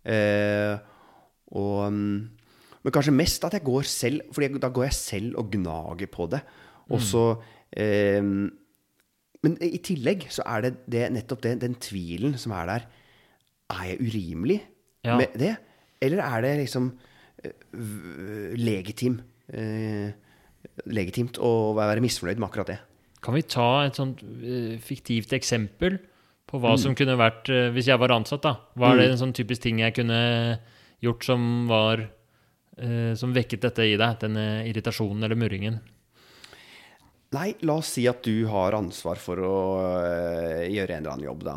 Uh, og, mm, men kanskje mest at jeg går selv, for da går jeg selv og gnager på det. Og så eh, Men i tillegg så er det, det nettopp det, den tvilen som er der. Er jeg urimelig Ja. med det? Eller er det liksom uh, legitim, uh, legitimt å være misfornøyd med akkurat det? Kan vi ta et sånt uh, fiktivt eksempel på hva Mm. som kunne vært Hvis jeg var ansatt, da. Hva er det en sånn typisk ting jeg kunne gjort som var Som vekket dette i deg? Denne irritasjonen eller murringen? Nei, la oss si at du har ansvar for å øh, gjøre en eller annen jobb. Da.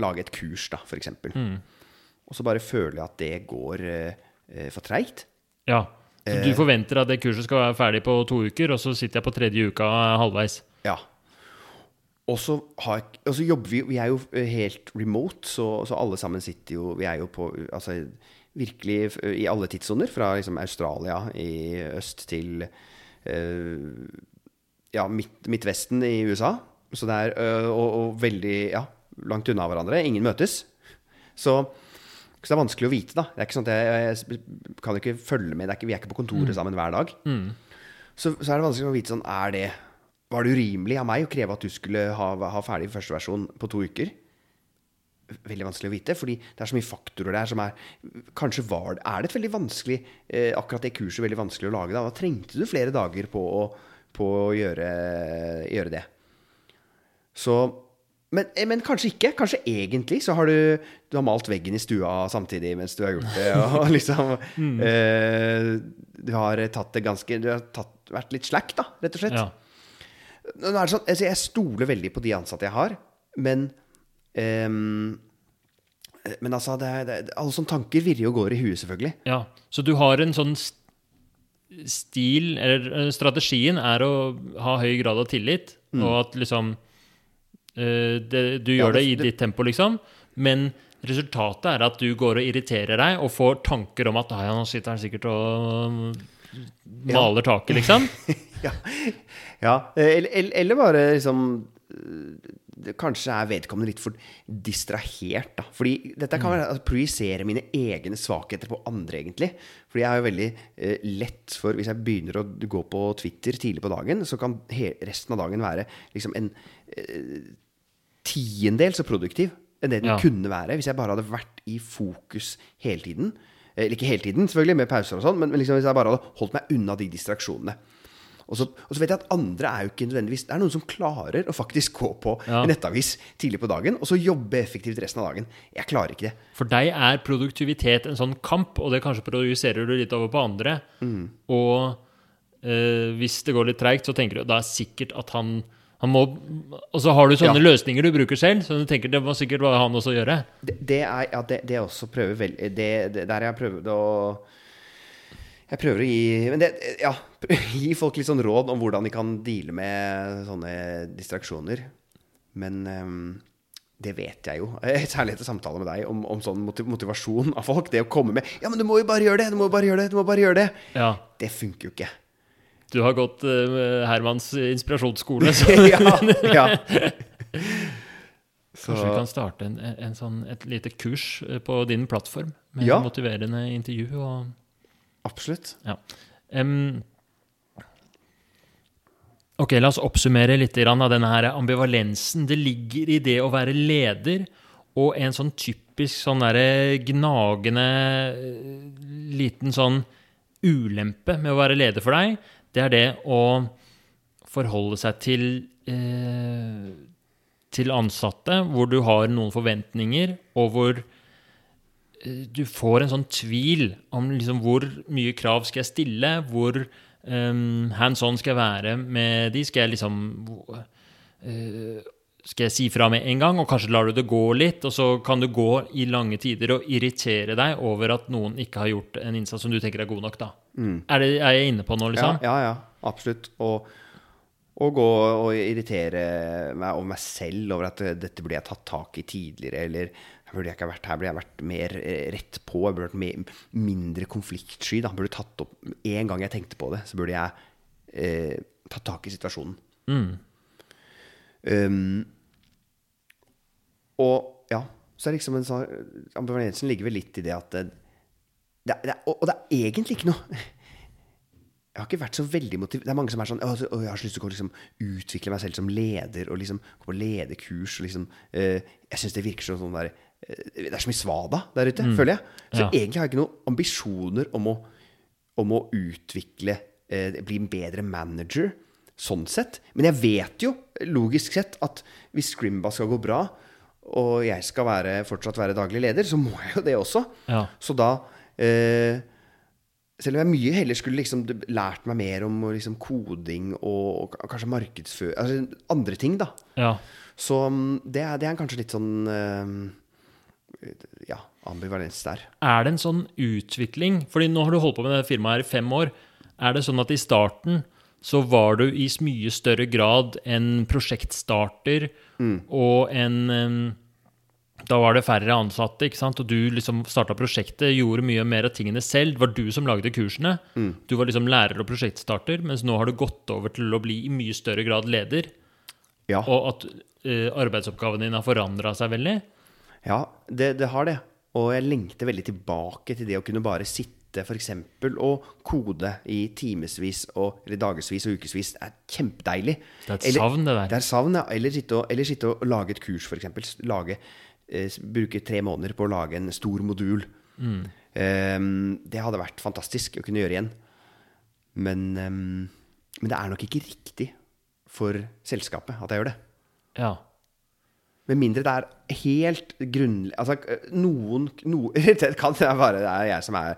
Lage et kurs, da, f.eks. Mm. Og så bare føler jeg at det går øh, for treigt. Ja. Så Eh. du forventer at det kurset skal være ferdig på to uker, og så sitter jeg på tredje uka halvveis? Ja. Og så, har, og så jobber vi Vi er jo helt remote, så, så alle sammen sitter jo Vi er jo på Altså virkelig i alle tidssoner. Fra liksom Australia i øst til øh, ja, midt, Midtvesten i USA. Så det er, øh, og, og veldig ja, langt unna hverandre. Ingen møtes. Så, så det er vanskelig å vite, da. Det er ikke sånn at jeg, jeg kan ikke følge med. Det er ikke, vi er ikke på kontoret sammen hver dag. Så, så er det vanskelig å vite sånn Er det Var det urimelig av meg å kreve at du skulle ha, ha ferdig første versjon på to uker? Veldig vanskelig å vite, fordi det er så mye faktorer der som er Kanskje var det Er det et veldig vanskelig eh, Akkurat det kurset veldig vanskelig å lage, da? Da trengte du flere dager på å, på å gjøre, gjøre det. Så men, eh, men kanskje ikke. Kanskje egentlig så har du Du har malt veggen i stua samtidig mens du har gjort det. Og liksom eh, Du har tatt det ganske Du har tatt, vært litt slack, da, rett og slett. Ja. Er sånn, altså jeg stoler veldig på de ansatte jeg har, men ehm, Men altså, det er, det er, alle sånne tanker virrer og går i huet, selvfølgelig. ja. Så du har en sånn stil, eller eh, strategien, er å ha høy grad av tillit, og at liksom eh, det, Du Ja, gjør det det- i ditt tempo, liksom, men resultatet er at du går og irriterer deg og får tanker om at ja, nå sitter han sikkert og maler taket, liksom. ja. ja. Eller, eller- bare liksom det Kanskje er vedkommende litt for distrahert, da. Fordi dette kan være å projisere mine egne svakheter på andre, egentlig. Fordi jeg er jo veldig eh, lett for Hvis jeg begynner å gå på Twitter tidlig på dagen, så kan resten av dagen være liksom en eh, tiendedel så produktiv enn det den Ja. kunne være hvis jeg bare hadde vært i fokus hele tiden. Eh, Eller ikke hele tiden, selvfølgelig, med pauser og sånn, men, men liksom hvis jeg bare hadde holdt meg unna de distraksjonene. Og så, og så vet jeg at andre er jo ikke nødvendigvis Det er noen som klarer å faktisk gå på Ja. en nettavis tidlig på dagen, og så jobbe effektivt resten av dagen. Jeg klarer ikke det. For deg er produktivitet en sånn kamp, og det kanskje projiserer du litt over på andre. Og øh, hvis det går litt treigt, så tenker du da er sikkert at han han må, Og så har du sånne Ja. løsninger du bruker selv, så du tenker det må sikkert han også gjøre. Det, det er ja, det, det også prøver vel det, det, Der jeg har prøvd å Jeg prøver å gi Men det, ja, gi folk litt sånn råd om hvordan de kan deale med sånne distraksjoner. Men um, det vet jeg jo. Særlig etter samtale med deg om, om sånn motivasjon av folk. Det å komme med 'Ja, men du må jo bare gjøre det! Du må bare gjøre det!' du må bare gjøre det Ja. Det funker jo ikke. Du har gått uh, Hermans inspirasjonsskole, så ja, ja. Så, kanskje vi kan starte en, en sånn, et lite kurs eh, på din plattform med Ja. motiverende intervju. og absolutt. Ja. Um, ok, la oss oppsummere litt av denne her ambivalensen. Det ligger i det å være leder og en sånn typisk sånn derre gnagende eh, liten sånn ulempe med å være leder for deg. Det er det å forholde seg til eh, til ansatte hvor du har noen forventninger, og hvor du får en sånn tvil om liksom hvor mye krav skal jeg stille, hvor um, hands on skal jeg være med de. Skal jeg liksom uh, Skal jeg si fra med en gang, og kanskje lar du det gå litt, og så kan du gå i lange tider og irritere deg over at noen ikke har gjort en innsats som du tenker er god nok, da. Er, det, er jeg inne på Ja, liksom? ja, ja, absolutt. Og, å gå og irritere meg over meg selv over at eh, dette burde jeg tatt tak i tidligere, eller burde jeg ikke ha vært her, burde jeg vært mer eh, rett på, jeg burde vært mer, mindre konfliktsky. Da. Burde tatt opp En gang jeg tenkte på det, så burde jeg eh, tatt tak i situasjonen. Um, og ja, så er liksom en sånn Ambivalensen ligger vel litt i det at det, det, det, er- og, og det er egentlig ikke noe jeg har ikke vært så veldig motiv... Det er mange som er sånn «Å, å, Jeg har så lyst til å liksom, utvikle meg selv som leder og liksom gå på lederkurs. Og liksom, uh, jeg syns det virker som sånn der eh, Det er så mye svada der ute, føler jeg. Så Ja. egentlig har jeg ikke noen ambisjoner om å, om å utvikle eh, Bli en bedre manager, sånn sett. Men jeg vet jo, logisk sett, at hvis Scrimba skal gå bra, og jeg skal være, fortsatt være daglig leder, så må jeg jo det også. Ja. Så da eh, Selv om jeg mye heller skulle liksom lært meg mer om liksom koding og, og kanskje markedsføring Altså andre ting, da. Ja. Så mm, det er, det er kanskje litt sånn eh, Ja, ambivalens der. Er det en sånn utvikling? Fordi nå har du holdt på med dette firmaet her i fem år. Er det sånn at i starten så var du i mye større grad en prosjektstarter og en Da var det færre ansatte, ikke sant? og du liksom starta prosjektet, gjorde mye mer av tingene selv. Det var du som lagde kursene. Du var liksom lærer og prosjektstarter, mens nå har du gått over til å bli i mye større grad leder. Ja, Og at uh, arbeidsoppgavene dine har forandra seg veldig. Ja det, det har det. Og jeg lengter veldig tilbake til det å kunne bare sitte eksempel og kode i timevis og eller dagevis og ukevis. Er kjempedeilig. Det er et savn, det der. Det er savn, ja. Eller sitte og, eller sitte og lage et kurs, eksempel. Eh, bruke tre måneder på å lage en stor modul. Mm. Eh, det hadde vært fantastisk å kunne gjøre igjen. Men, eh, men det er nok ikke riktig for selskapet at jeg gjør det. Ja. Med mindre det er helt grunnlig Altså, noen no, Det kan være det er jeg som er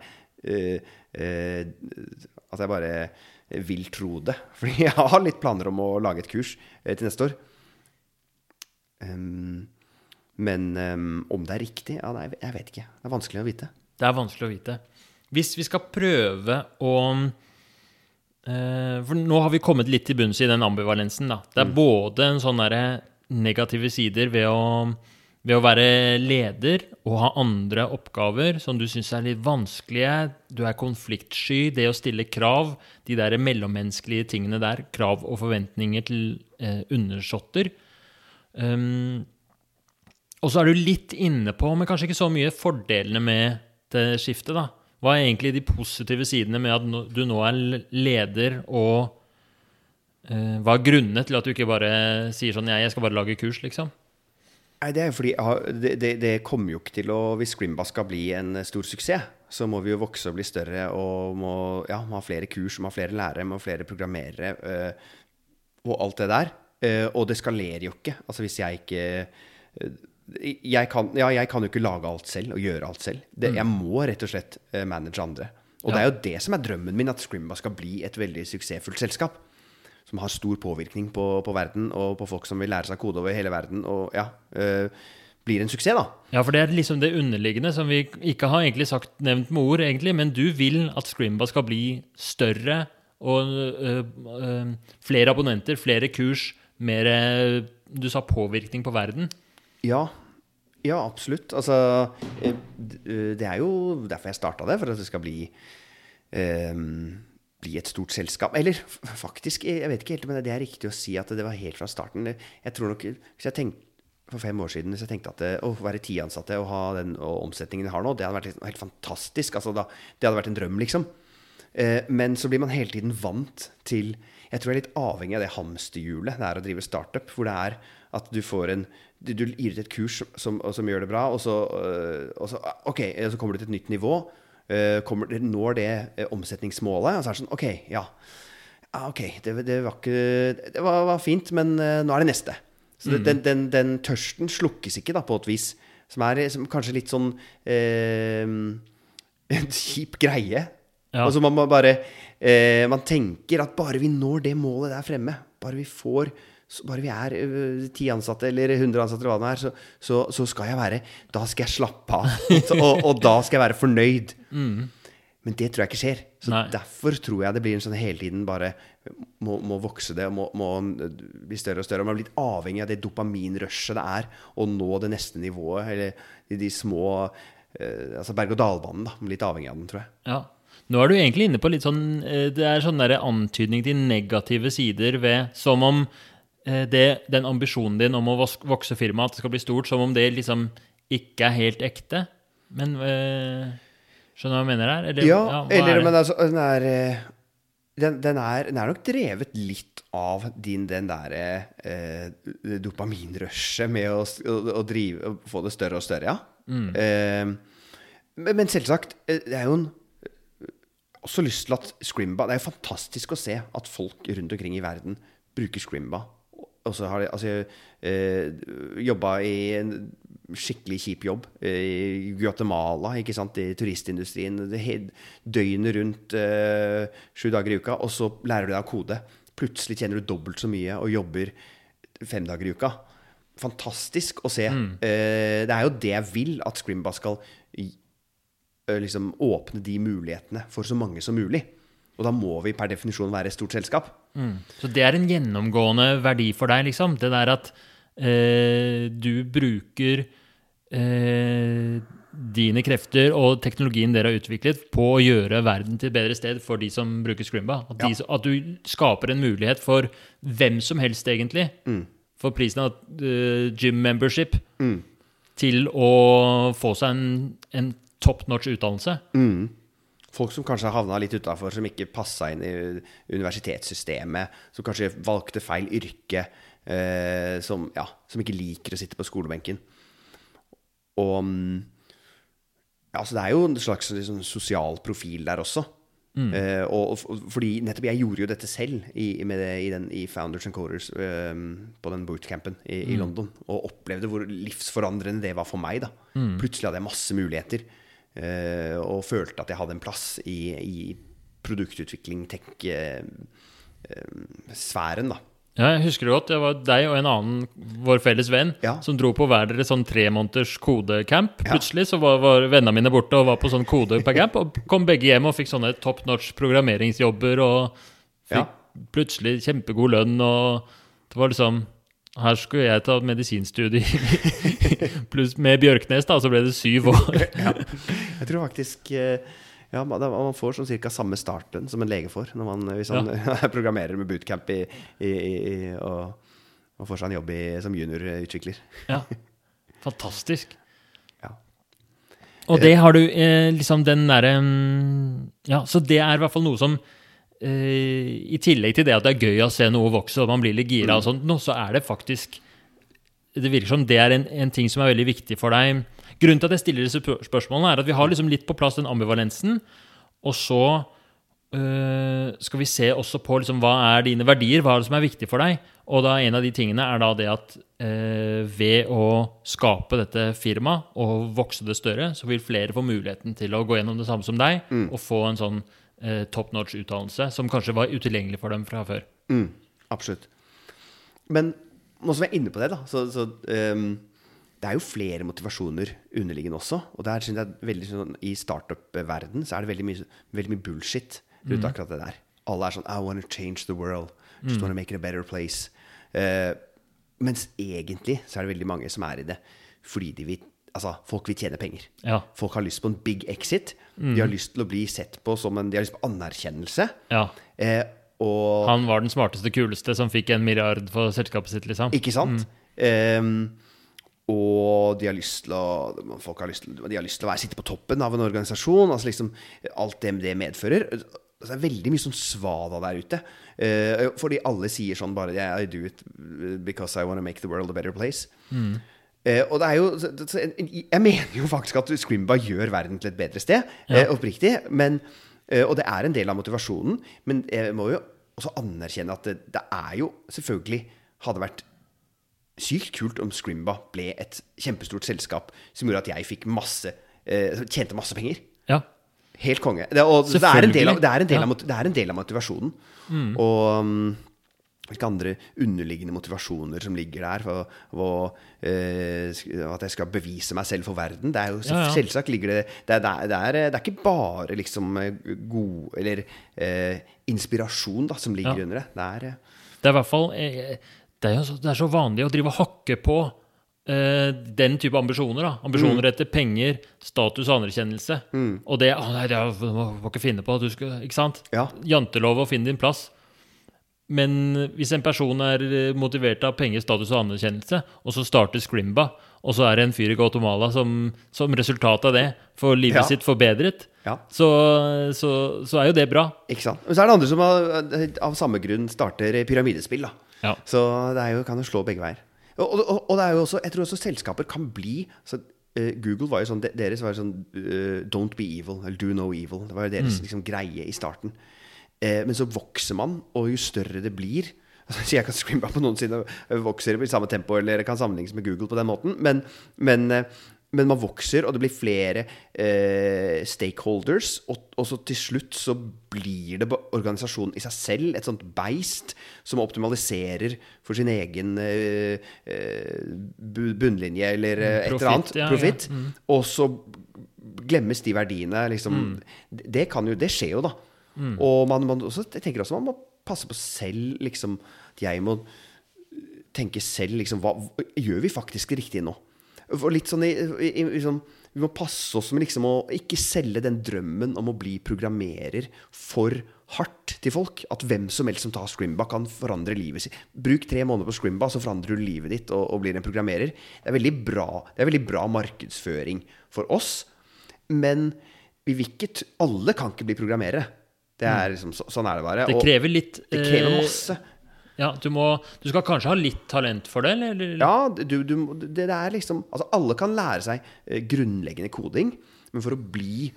eh, eh, At jeg bare vil tro det. Fordi jeg har litt planer om å lage et kurs eh, til neste år. Um, men um, om det er riktig? Ja, nei, jeg vet ikke. Det er vanskelig å vite. Det er vanskelig å vite. Hvis vi skal prøve å For nå har vi kommet litt til bunns i den ambivalensen. da. Det er Mm. både en sånn derre negative sider ved å, ved å være leder og ha andre oppgaver som du syns er litt vanskelige. Du er konfliktsky. Det å stille krav, de der mellommenneskelige tingene der. Krav og forventninger til eh, undersåtter. Um, og så er du litt inne på, men kanskje ikke så mye, fordelene med det skiftet. da. Hva er egentlig de positive sidene med at du nå er leder, og hva er grunnene til at du ikke bare sier sånn jeg skal bare lage kurs, liksom? Nei, det er jo fordi det, det, det kommer jo ikke til å Hvis Scrimba skal bli en stor suksess, så må vi jo vokse og bli større og må, ja, må ha flere kurs, må ha flere lærere, må ha flere programmerere øh, og alt det der. Uh, og det skalerer jo ikke. Altså hvis jeg ikke jeg kan, ja, jeg kan jo ikke lage alt selv og gjøre alt selv. Det, Jeg må rett og slett eh, manage andre. Og det er jo det som er drømmen min, at Scrimba skal bli et veldig suksessfullt selskap. Som har stor påvirkning på, på verden og på folk som vil lære seg kode over hele verden. Og ja, øh, blir en suksess, da. Ja, for det er liksom det underliggende som vi ikke har egentlig sagt nevnt med ord, egentlig, men du vil at Scrimba skal bli større og øh, øh, flere abonnenter, flere kurs, mer øh, Du sa påvirkning på verden. Ja, ja absolutt. Altså, det er jo derfor jeg starta det, for at det skal bli eh, bli et stort selskap. Eller faktisk, jeg vet ikke helt om det er riktig å si at det var helt fra starten. Jeg tror nok, hvis jeg tenkte for fem år siden hvis jeg tenkte at det, å være ti ansatte og ha den og omsetningen jeg har nå, det hadde vært helt, helt fantastisk. Altså, da, det hadde vært en drøm, liksom. Eh, men så blir man hele tiden vant til Jeg tror jeg er litt avhengig av det hamsterhjulet det er å drive startup. Hvor det er at du får en Du, gir ut et kurs som, som, gjør det bra, og så, øh, og så Ok, så kommer du til et nytt nivå. Øh, kommer, når det øh, omsetningsmålet, og så er det sånn Ok, ja. Ah, ok, det, det var ikke Det var, var fint, men øh, nå er det neste. Så det, den, den, den tørsten slukkes ikke, da, på et vis. Som er som kanskje litt sånn eh, En kjip greie. Ja. Altså man man bare eh, Man tenker at bare vi når det målet der fremme, bare vi får så bare vi er øh, ti ansatte eller 100 ansatte, eller hva det er, så, så, så skal jeg være Da skal jeg slappe av. Og, og da skal jeg være fornøyd. Men det tror jeg ikke skjer. Så Nei. derfor tror jeg det blir en sånn hele tiden bare må, må vokse det må, må bli større og større. Og man er litt avhengig av det dopaminrushet det er å nå det neste nivået. Eller de, de små eh, Altså berg-og-dal-banen. da, blir Litt avhengig av den, tror jeg. Ja. Nå er du egentlig inne på litt sånn eh, Det er sånn antydning til negative sider ved Som om eh, det, den ambisjonen din om å vokse firmaet, at det skal bli stort, som om det liksom ikke er helt ekte. Men eh, Skjønner du hva jeg mener her? Eller, Ja, ja eller er men altså, den er eh, den, den, er, den er nok drevet litt av din, den derre eh, dopaminrushet med å, å, å drive å få det større og større, ja. Mm. Eh, men, men selvsagt, eh, det er jo en også lyst til at Scrimba Det er jo fantastisk å se at folk rundt omkring i verden bruker Scrimba. Og så har de altså, eh, jobba i en skikkelig kjip jobb eh, i Guatemala, ikke sant, i turistindustrien. Det Døgnet rundt eh, sju dager i uka, og så lærer du deg å kode. Plutselig tjener du dobbelt så mye og jobber fem dager i uka. Fantastisk å se. Eh, det er jo det jeg vil at Scrimba skal liksom åpne de mulighetene for så mange som mulig. Og da må vi per definisjon være et stort selskap. Så det er en gjennomgående verdi for deg, liksom. Det der at eh, du bruker eh, dine krefter og teknologien dere har utviklet, på å gjøre verden til et bedre sted for de som bruker Scrimba. At, de, Ja. at du skaper en mulighet for hvem som helst, egentlig, for prisen av uh, gym membership, til å få seg en, en top notch utdannelse. Folk som kanskje har havna litt utafor, som ikke passa inn i universitetssystemet, som kanskje valgte feil yrke, eh, som, ja, som ikke liker å sitte på skolebenken. Og mm, ja, så det er jo en slags liksom, sosial profil der også. Eh, og, og fordi nettopp jeg gjorde jo dette selv i, med det, i, den, i Founders and Coders eh, på den bootcampen i, i London. Og opplevde hvor livsforandrende det var for meg. da Plutselig hadde jeg masse muligheter. Eh, og følte at jeg hadde en plass i, i produktutvikling, tech-sfæren. da Ja, jeg husker det godt. Det var deg og en annen, vår felles venn, Ja. som dro på hver deres sånn tremåneders kodecamp. Ja. Plutselig så var, var vennene mine borte og var på sånn kode per camp, og kom begge hjem og fikk sånne top notch programmeringsjobber og Fikk plutselig kjempegod lønn, og det var liksom her skulle jeg ta medisinstudie pluss med Bjørknes, da, så ble det syv år. ja. Jeg tror faktisk eh, ja, man man får sånn cirka samme starten som en lege får når man, hvis han programmerer med bootcamp i, i, i, og, og, får seg en jobb som juniorutvikler. ja. Fantastisk. Ja. Og det har du eh, liksom den derre mm, Ja, så det er i hvert fall noe som I tillegg til det at det er gøy å se noe vokse, og man blir litt gira og sånt, nå, så er det faktisk Det virker som det er en, en, ting som er veldig viktig for deg. Grunnen til at jeg stiller disse spørsmålene, er at vi har liksom litt på plass den ambivalensen, og så øh, skal vi se også på liksom, hva er dine verdier, hva er det som er viktig for deg. Og da en av de tingene er da det at øh, ved å skape dette firmaet og vokse det større, så vil flere få muligheten til å gå gjennom det samme som deg mm. og få en sånn øh, top notch utdannelse som kanskje var utilgjengelig for dem fra før. Mm, absolutt. Men nå som jeg er inne på det, da, så, så um det er jo flere motivasjoner underliggende også. Og der synes jeg veldig sånn, I startup-verden så er det veldig mye, veldig mye bullshit rundt mm. akkurat det der. Alle er sånn I want to change the world. Just mm. want to make it a better place. Uh, mens egentlig så er det veldig mange som er i det fordi de vil Altså, folk vil tjene penger. Ja. Folk har lyst på en big exit. Mm. De har lyst til å bli sett på som en De har lyst på anerkjennelse. Ja. Eh, og Han var den smarteste, kuleste som fikk en milliard for selskapet sitt, liksom. Ikke sant? Um, og de har lyst til å Folk har lyst til, de har lyst til å være, sitte på toppen av en organisasjon. Altså liksom Alt det det medfører. Altså det er veldig mye sånn svada der ute. Eh, fordi alle sier sånn bare yeah, I do it because I want to make the world a better place. Mm. Uh, og det er jo Jeg mener jo faktisk at Scrimba gjør verden til et bedre sted. Ja. Uh, oppriktig. Men, og det er en del av motivasjonen. Men jeg må jo også anerkjenne at det, det er jo selvfølgelig hadde vært sykt kult om Scrimba ble et kjempestort selskap som gjorde at jeg fikk masse eh, tjente masse penger. Ja. Helt konge. Det, og det er, en del av, det er, en del av, det er en del av motivasjonen. Mm. Og um, hvilke andre underliggende motivasjoner som ligger der. For, for eh, at jeg skal bevise meg selv for verden. Det er jo ja, ja. Selvsagt ligger det det er, det, er, det er, ikke bare liksom eh, god Eller eh, inspirasjon da, som ligger ja. under det. Det er, eh, det er i hvert fall eh, det er, så, det er så vanlig å drive og hakke på den type ambisjoner. da. Ambisjoner mm. etter penger, status og anerkjennelse. Mm. Og det å nei, det må, må ikke finne på at du skal Ikke sant? Ja. Jantelov å finne din plass. Men hvis en person er eh, motivert av penger, status og anerkjennelse, og så starter Scrimba, og så er det en fyr i Guatemala som, som resultat av det får livet ja. sitt forbedret, ja. så, så, så, er jo det bra. Ikke sant. Men så er det andre som av, av samme grunn starter pyramidespill. da. Ja. Så det jo, kan jo slå begge veier. Og, og, og, det er jo også, jeg tror også selskaper kan bli så, uh, Google var jo sånn Deres var jo sånn uh, Don't be evil, eller do no evil. Det var jo deres mm. liksom, greie i starten. Uh, men så vokser man, og jo større det blir altså, Jeg kan screame på noen side vokser i samme tempo, eller kan sammenlignes med Google på den måten, men, men men man vokser, og det blir flere eh, stakeholders. Og, og, så til slutt så blir det organisasjonen i seg selv et sånt beist som optimaliserer for sin egen eh, eh bunnlinje eller profit, et eller annet. Ja, Profitt. Ja. Mm. Og så glemmes de verdiene. Liksom. Mm. Det, kan jo, det skjer jo, da. Mm. Og man, man også, jeg tenker også man må passe på selv, liksom. At jeg må tenke selv, liksom. Hva, gjør vi faktisk det riktige nå? For litt sånn, i, i, liksom, Vi må passe oss med liksom å ikke selge den drømmen om å bli programmerer for hardt til folk. At hvem som helst som tar Scrimba, kan forandre livet sitt. Bruk tre måneder på Scrimba, så forandrer du livet ditt og, og blir en programmerer. Det er bra, det er veldig bra markedsføring for oss. Men vi vil ikke Alle kan ikke bli programmerere. Det er liksom, så, sånn er det bare. Det krever litt Det krever eh, masse. Ja, du, må, du, skal kanskje ha litt talent for det? Eller? Ja, du, du, det, er liksom Altså, alle kan lære seg eh, grunnleggende koding, men for å bli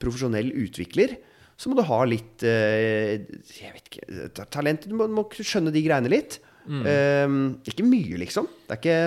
profesjonell utvikler, så må du ha litt eh, Jeg vet ikke Talent Du må, må skjønne de greiene litt. Mm. Um, ikke mye, liksom. Det er ikke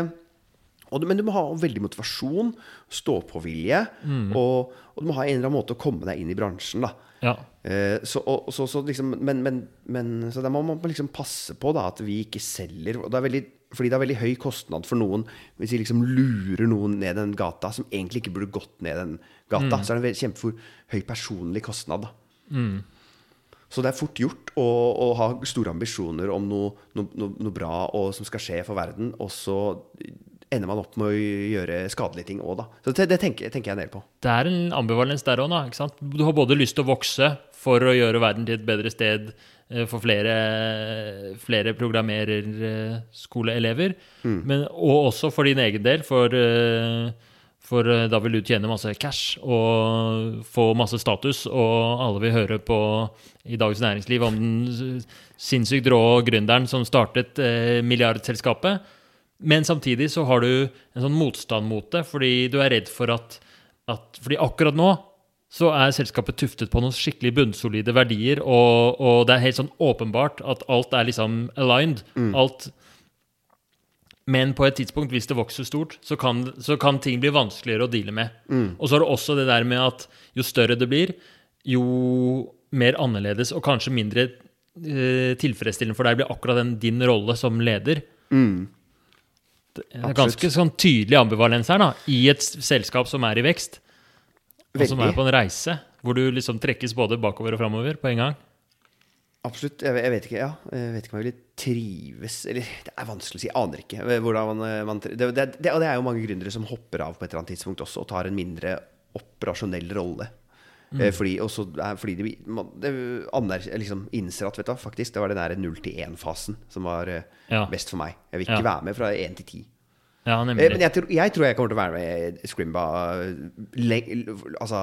du, men du må ha veldig motivasjon, stå-på-vilje, mm. og, og, du må ha en eller annen måte å komme deg inn i bransjen. da. Ja. Eh, så, og, så, så liksom, men, men, men, så da må man liksom passe på da, at vi ikke selger det er veldig, Fordi det er veldig høy kostnad for noen hvis vi liksom lurer noen ned den gata som egentlig ikke burde gått ned den gata. Mm. Så er det en høy personlig kostnad. Mm. Så det er fort gjort å, å ha store ambisjoner om noe, noe, noe, noe bra og som skal skje for verden, og så ender man opp med å gjøre skadelige ting òg, da. Så det, tenker, tenker, jeg en del på. Det er en ambivalens der òg, da. ikke sant? Du har både lyst til å vokse for å gjøre verden til et bedre sted eh, for flere, flere programmererskoleelever, mm. og også for din egen del, for uh, for eh, da vil du tjene masse cash og få masse status, og alle vil høre på i Dagens Næringsliv om den sinnssykt rå gründeren som startet eh, milliardselskapet. Men samtidig så har du en sånn motstand mot det, fordi du er redd for at, at Fordi akkurat nå så er selskapet tuftet på noen skikkelig bunnsolide verdier, og, og det er helt sånn åpenbart at alt er liksom aligned. Mm. Alt men på et tidspunkt, hvis det vokser stort, så kan, så kan ting bli vanskeligere å deale med. Mm. Og så er det også det der med at jo større det blir, jo mer annerledes og kanskje mindre eh, tilfredsstillende for deg blir akkurat den, din rolle som leder. Mm. Det er ganske sånn tydelig ambivalens her, da, i et selskap som er i vekst, og som er på en reise, hvor du liksom trekkes både bakover og framover på en gang. Absolutt. Jeg, jeg, vet ikke ja. jeg vet ikke om jeg ville trives Eller det er vanskelig å si. Jeg aner ikke. hvordan man, man det, det, det, Og det er jo mange gründere som hopper av på et eller annet tidspunkt også og tar en mindre operasjonell rolle. Mm. Fordi, også, fordi de man, aner, liksom innser at vet du, faktisk, det var den der 0-1-fasen som var ja. best for meg. Jeg vil ikke ja. være med fra 1 til 10. Ja, nemlig. Men jeg tror, jeg tror, jeg kommer til å være med i Scrimba altså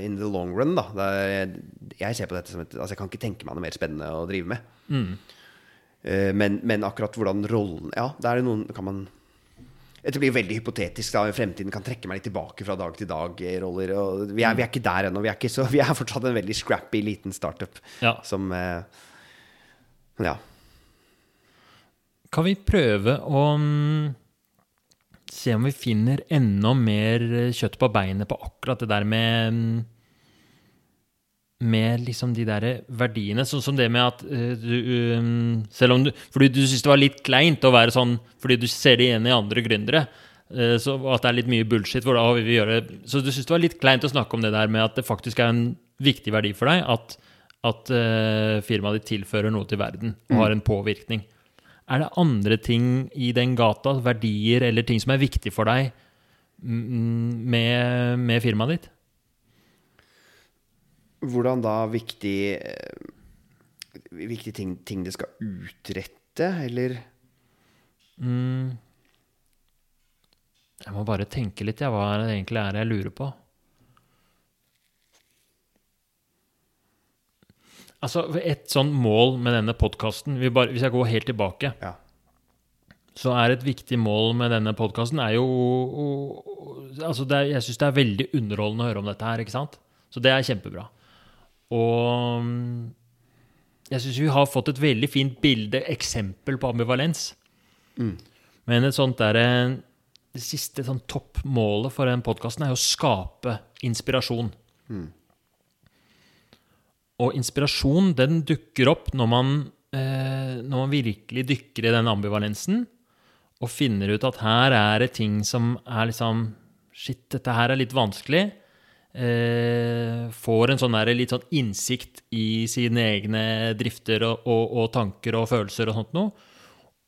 in the long run, da. Jeg ser på dette som et Altså, jeg kan ikke tenke meg noe mer spennende å drive med. Mm. Eh, men, men, akkurat hvordan rollen Ja, det er noen Kan man Dette blir veldig hypotetisk. da Fremtiden kan trekke meg litt tilbake fra dag til dag-roller. Vi, vi, er ikke der ennå. Vi, vi, er fortsatt en veldig scrappy liten startup ja. som eh, Ja. Kan vi prøve å se om vi finner enda mer kjøtt på beinet på akkurat det der med med liksom de der verdiene. Sånn som det med at uh, du um, Selv om du Fordi du syns det var litt kleint å være sånn fordi du ser det igjen i andre gründere. Uh, så at det er litt mye bullshit. For da vil vi gjøre Så du syns det var litt kleint å snakke om det der med at det faktisk er en viktig verdi for deg at, at uh, firmaet ditt tilfører noe til verden og har en påvirkning. Er det andre ting i den gata, verdier eller ting som er viktig for deg med, med firmaet ditt? Hvordan da viktig Viktige ting, ting, det skal utrette, eller? Mm. Jeg må bare tenke litt, ja, hva er det egentlig er jeg lurer på. Altså, Et sånn mål med denne podkasten Hvis jeg går helt tilbake, ja. så er et viktig mål med denne podkasten er jo altså er, Jeg syns det er veldig underholdende å høre om dette her, ikke sant? Så det er kjempebra. Og mm, jeg syns vi har fått et veldig fint bilde, eksempel på ambivalens. Mm. Men et sånt der, det siste sånn toppmålet for den podkasten er jo å skape inspirasjon. Mm. Og inspirasjon den dukker opp når man, eh, når man virkelig dykker i den ambivalensen og finner ut at her er det ting som er liksom Shit, dette her er litt vanskelig. Eh, får en sånn der, litt sånn innsikt i sine egne drifter og, og, og, tanker og følelser og sånt noe.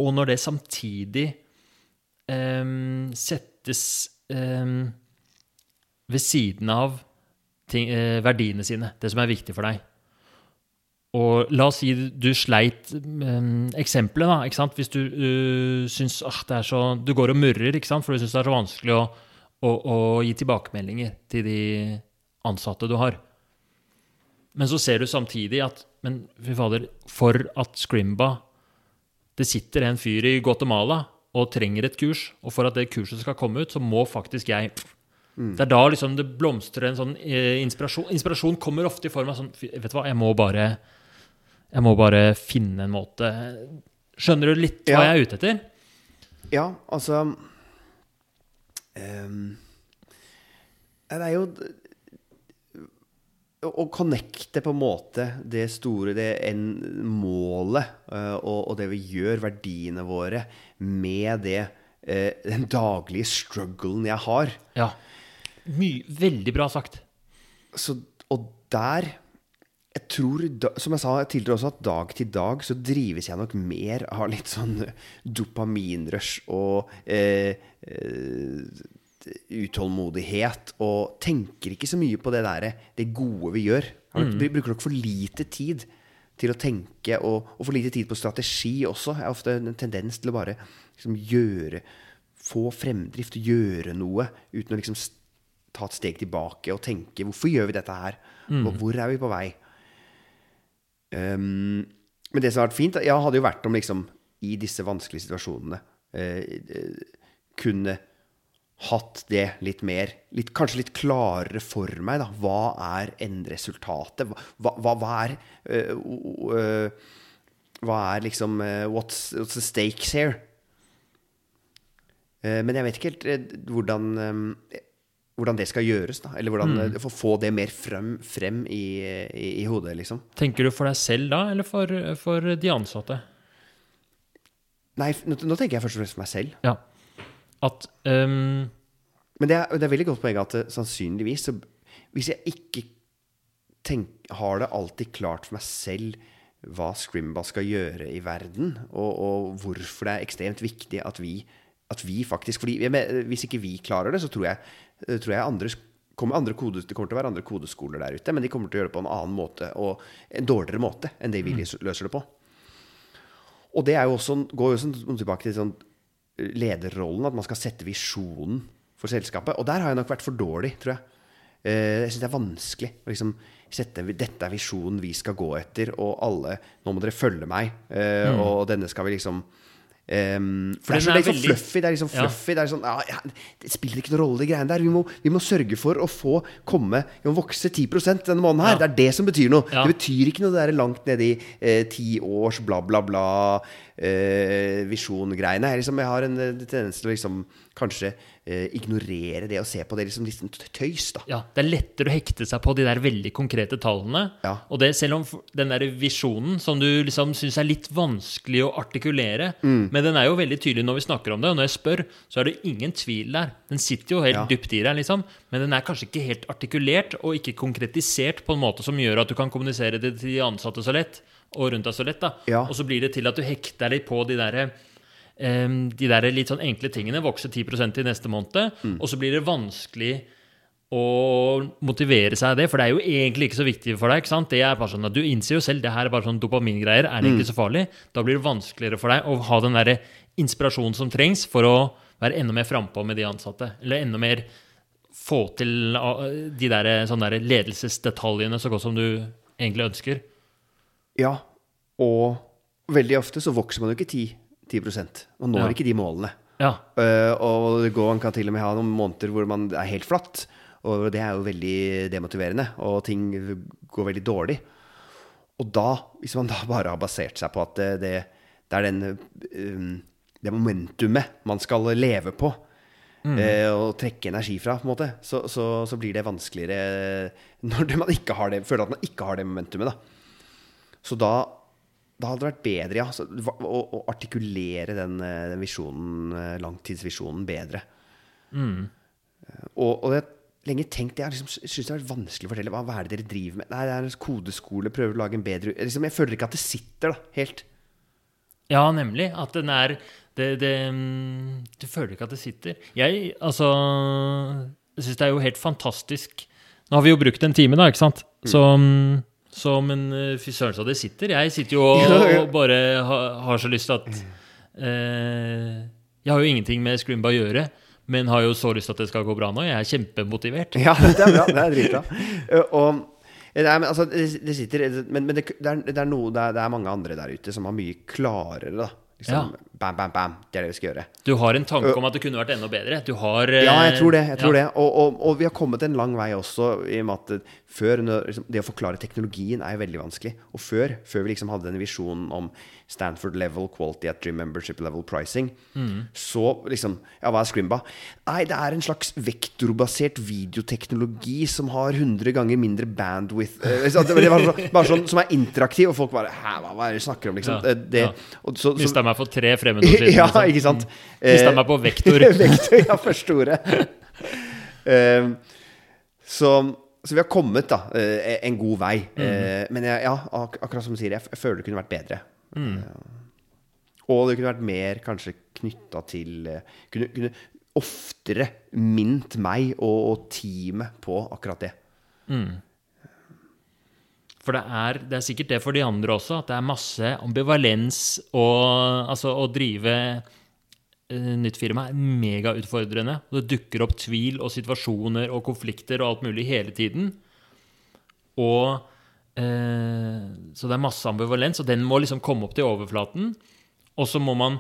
Og når det samtidig eh, settes eh, ved siden av ting, eh, verdiene sine, det som er viktig for deg. Og la oss si du sleit um, Eksempelet, da. ikke sant? Hvis du uh, syns ah, det er så Du går og murrer ikke sant? for du syns det er så vanskelig å, å, og gi tilbakemeldinger til de ansatte du har. Men så ser du samtidig at Men fy fader, for at Scrimba Det sitter en fyr i Guatemala og trenger et kurs, og for at det kurset skal komme ut, så må faktisk jeg Mm. Det er da liksom det blomstrer en sånn eh, inspirasjon. Inspirasjon kommer ofte i form av sånn Vet du hva, jeg må bare jeg må bare finne en måte Skjønner du litt hva ja. jeg er ute etter? Ja, altså Det er jo å connecte på en måte det store, det en målet uh, og, og, det vi gjør, verdiene våre, med det uh, den daglige strugglen jeg har. Ja. My, veldig bra sagt. Så, og der jeg tror, som jeg sa tidligere også, at dag til dag så drives jeg nok mer av litt sånn dopaminrush og eh, eh, utålmodighet. Og tenker ikke så mye på det der, det gode vi gjør. Vi bruker nok for lite tid til å tenke, og, og for lite tid på strategi også. Jeg har ofte en tendens til å bare liksom, gjøre Få fremdrift, gjøre noe, uten å liksom ta et steg tilbake og tenke hvorfor gjør vi dette her? Og hvor er vi på vei? Um, men det som har vært fint Jeg hadde jo vært om liksom i disse vanskelige situasjonene eh, kunne hatt det litt mer litt, Kanskje litt klarere for meg. da Hva er endresultatet? Hva, hva, hva er uh, eh, Hva er liksom uh, what's, what's the stakes here? Men jeg vet ikke helt hvordan eh, hvordan det skal gjøres, da. Eller hvordan eh, få- få det mer frem, frem i, i, i hodet, liksom. Tenker du for deg selv da, eller for, for de ansatte? Nei, nå, nå tenker jeg først og fremst på meg selv. Ja. At um... Men det er, det er veldig godt poeng at eh, sannsynligvis så Hvis jeg ikke tenk, har det alltid klart for meg selv hva Scrimba skal gjøre i verden, og, og hvorfor det er ekstremt viktig at vi, at vi faktisk fordi Hvis ikke vi klarer det, så tror jeg, eh, tror jeg andre kommer andre kodes, det kommer til å være andre kodeskoler der ute, men de kommer til å gjøre det på en annen måte og en dårligere måte enn det vi løser det på. Og det er jo også, går jo sånn tilbake til sånn lederrollen, at man skal sette visjonen for selskapet. Og der har jeg nok vært for dårlig, tror jeg. Eh, Jeg syns det er vanskelig å liksom sette Dette er visjonen vi skal gå etter, og alle Nå må dere følge meg, eh, og denne skal vi liksom ehm, For det er så det er liksom veldig- fluffy. Det er liksom Ja. Det er sånn ja, ja, Det spiller ikke noen rolle, de greiene der. Vi må, vi må sørge for å få komme Vi må vokse 10 denne måneden her. Ja. Det er det som betyr noe. Det betyr ikke noe det der langt nede i eh, ti års bla, bla, bla eh, visjon-greiene. Jeg, liksom, jeg har en eh, tendens til å liksom kanskje eh, ignorere det og se på det liksom sånn tøys, da. ja, det er lettere å hekte seg på de der veldig konkrete tallene. Ja. Og det selv om den der visjonen som du liksom syns er litt vanskelig å artikulere, Mm. men den er jo veldig tydelig når vi snakker om det, og når jeg spør, så er det ingen tvil der. Den sitter jo helt Ja. dypt i deg, liksom, men den er kanskje ikke helt artikulert og ikke konkretisert på en måte som gjør at du kan kommunisere det til de ansatte så lett, og rundt deg så lett. da. Ja. Og så blir det til at du hekter deg på de derre de der litt sånn enkle tingene, vokser 10% i neste måned, Mm. og så blir det vanskelig å motivere seg av det, for det er jo egentlig ikke så viktig for deg. ikke sant? Det er bare sånn at Du innser jo selv det her er bare sånn dopamingreier. Er det Mm. egentlig så farlig? Da blir det vanskeligere for deg å ha den der inspirasjonen som trengs for å være enda mer frampå med de ansatte. Eller enda mer få til uh, de der, sånne der ledelsesdetaljene så godt som du egentlig ønsker. Ja, og veldig ofte så vokser man jo ikke 10, 10 Man når Ja. ikke de målene. Ja. Uh, og det går, man kan til og med ha noen måneder hvor man er helt flatt. Og det er jo veldig demotiverende, og ting går veldig dårlig. Og da, hvis man da bare har basert seg på at det, det, det er den, um, det momentumet man skal leve på, eh, og trekke energi fra, på en måte, så, så, så blir det vanskeligere når det man ikke har det, føler at man ikke har det momentumet. da. Så da, da hadde det vært bedre ja, å, å artikulere den, eh, den visjonen, eh, langtidsvisjonen bedre. Mm. Og, og jeg lenge tenkt Jeg liksom, synes det har vært vanskelig å fortelle hva, hva er det dere driver med. Nei, det er en kodeskole, prøver å lage en bedre liksom, Jeg føler ikke at det sitter da, helt. Ja, nemlig. At den er det, det, mm, Du føler ikke at det sitter. Jeg, altså syns det er jo helt fantastisk Nå har vi jo brukt en time, da, ikke sant? Mm, så men eh, fy søren så det sitter. Jeg sitter jo og, Ja, ja. og bare har, har så lyst til at eh, Jeg har jo ingenting med Scrimba å gjøre, men har jo så lyst til at det skal gå bra nå. Jeg er kjempemotivert. Ja, det er bra. Det er dritbra. Eh, Og Nei, men altså, det, sitter Men, men det, det, er, det, er noe, det, er, mange andre der ute som har mye klarere, da. Liksom, Bam, bam, bam. Det er det vi skal gjøre. Du har en tanke om at det kunne vært enda bedre. Du har Ja, jeg tror det. jeg tror ja. det og, og, og vi har kommet en lang vei også, i og med at det- før liksom, Det å forklare teknologien er jo veldig vanskelig. Og før, før vi liksom hadde denne visjonen om Stanford level quality at Dream membership level pricing, Mm. så liksom Ja, hva er Scrimba? Nei, det er en slags vektorbasert videoteknologi som har 100 ganger mindre bandwidth. Eh, det var bare sånn som er interaktiv, og folk bare Hæ, hva, hva er det du snakker om, liksom? Ja, Eh, Det, ja. så, så, Mista meg for tre fremmedord ja, ikke sant? Mista Eh, meg på vektor. Vektor, ja, første ordet. Eh, så, Så vi har kommet da eh, en god vei. Mm. Men jeg, ja, ak akkurat som du sier, jeg, føler det kunne vært bedre. Mm. Og det kunne vært mer kanskje knytta til eh, kunne, kunne oftere mint meg og, og teamet på akkurat det. For det er, det er sikkert det for de andre også, at det er masse ambivalens og Altså, å drive eh, nytt firma er megautfordrende. Det dukker opp tvil og situasjoner og konflikter og alt mulig hele tiden. Og eh, Så det er masse ambivalens, og den må liksom komme opp til overflaten. Og så må man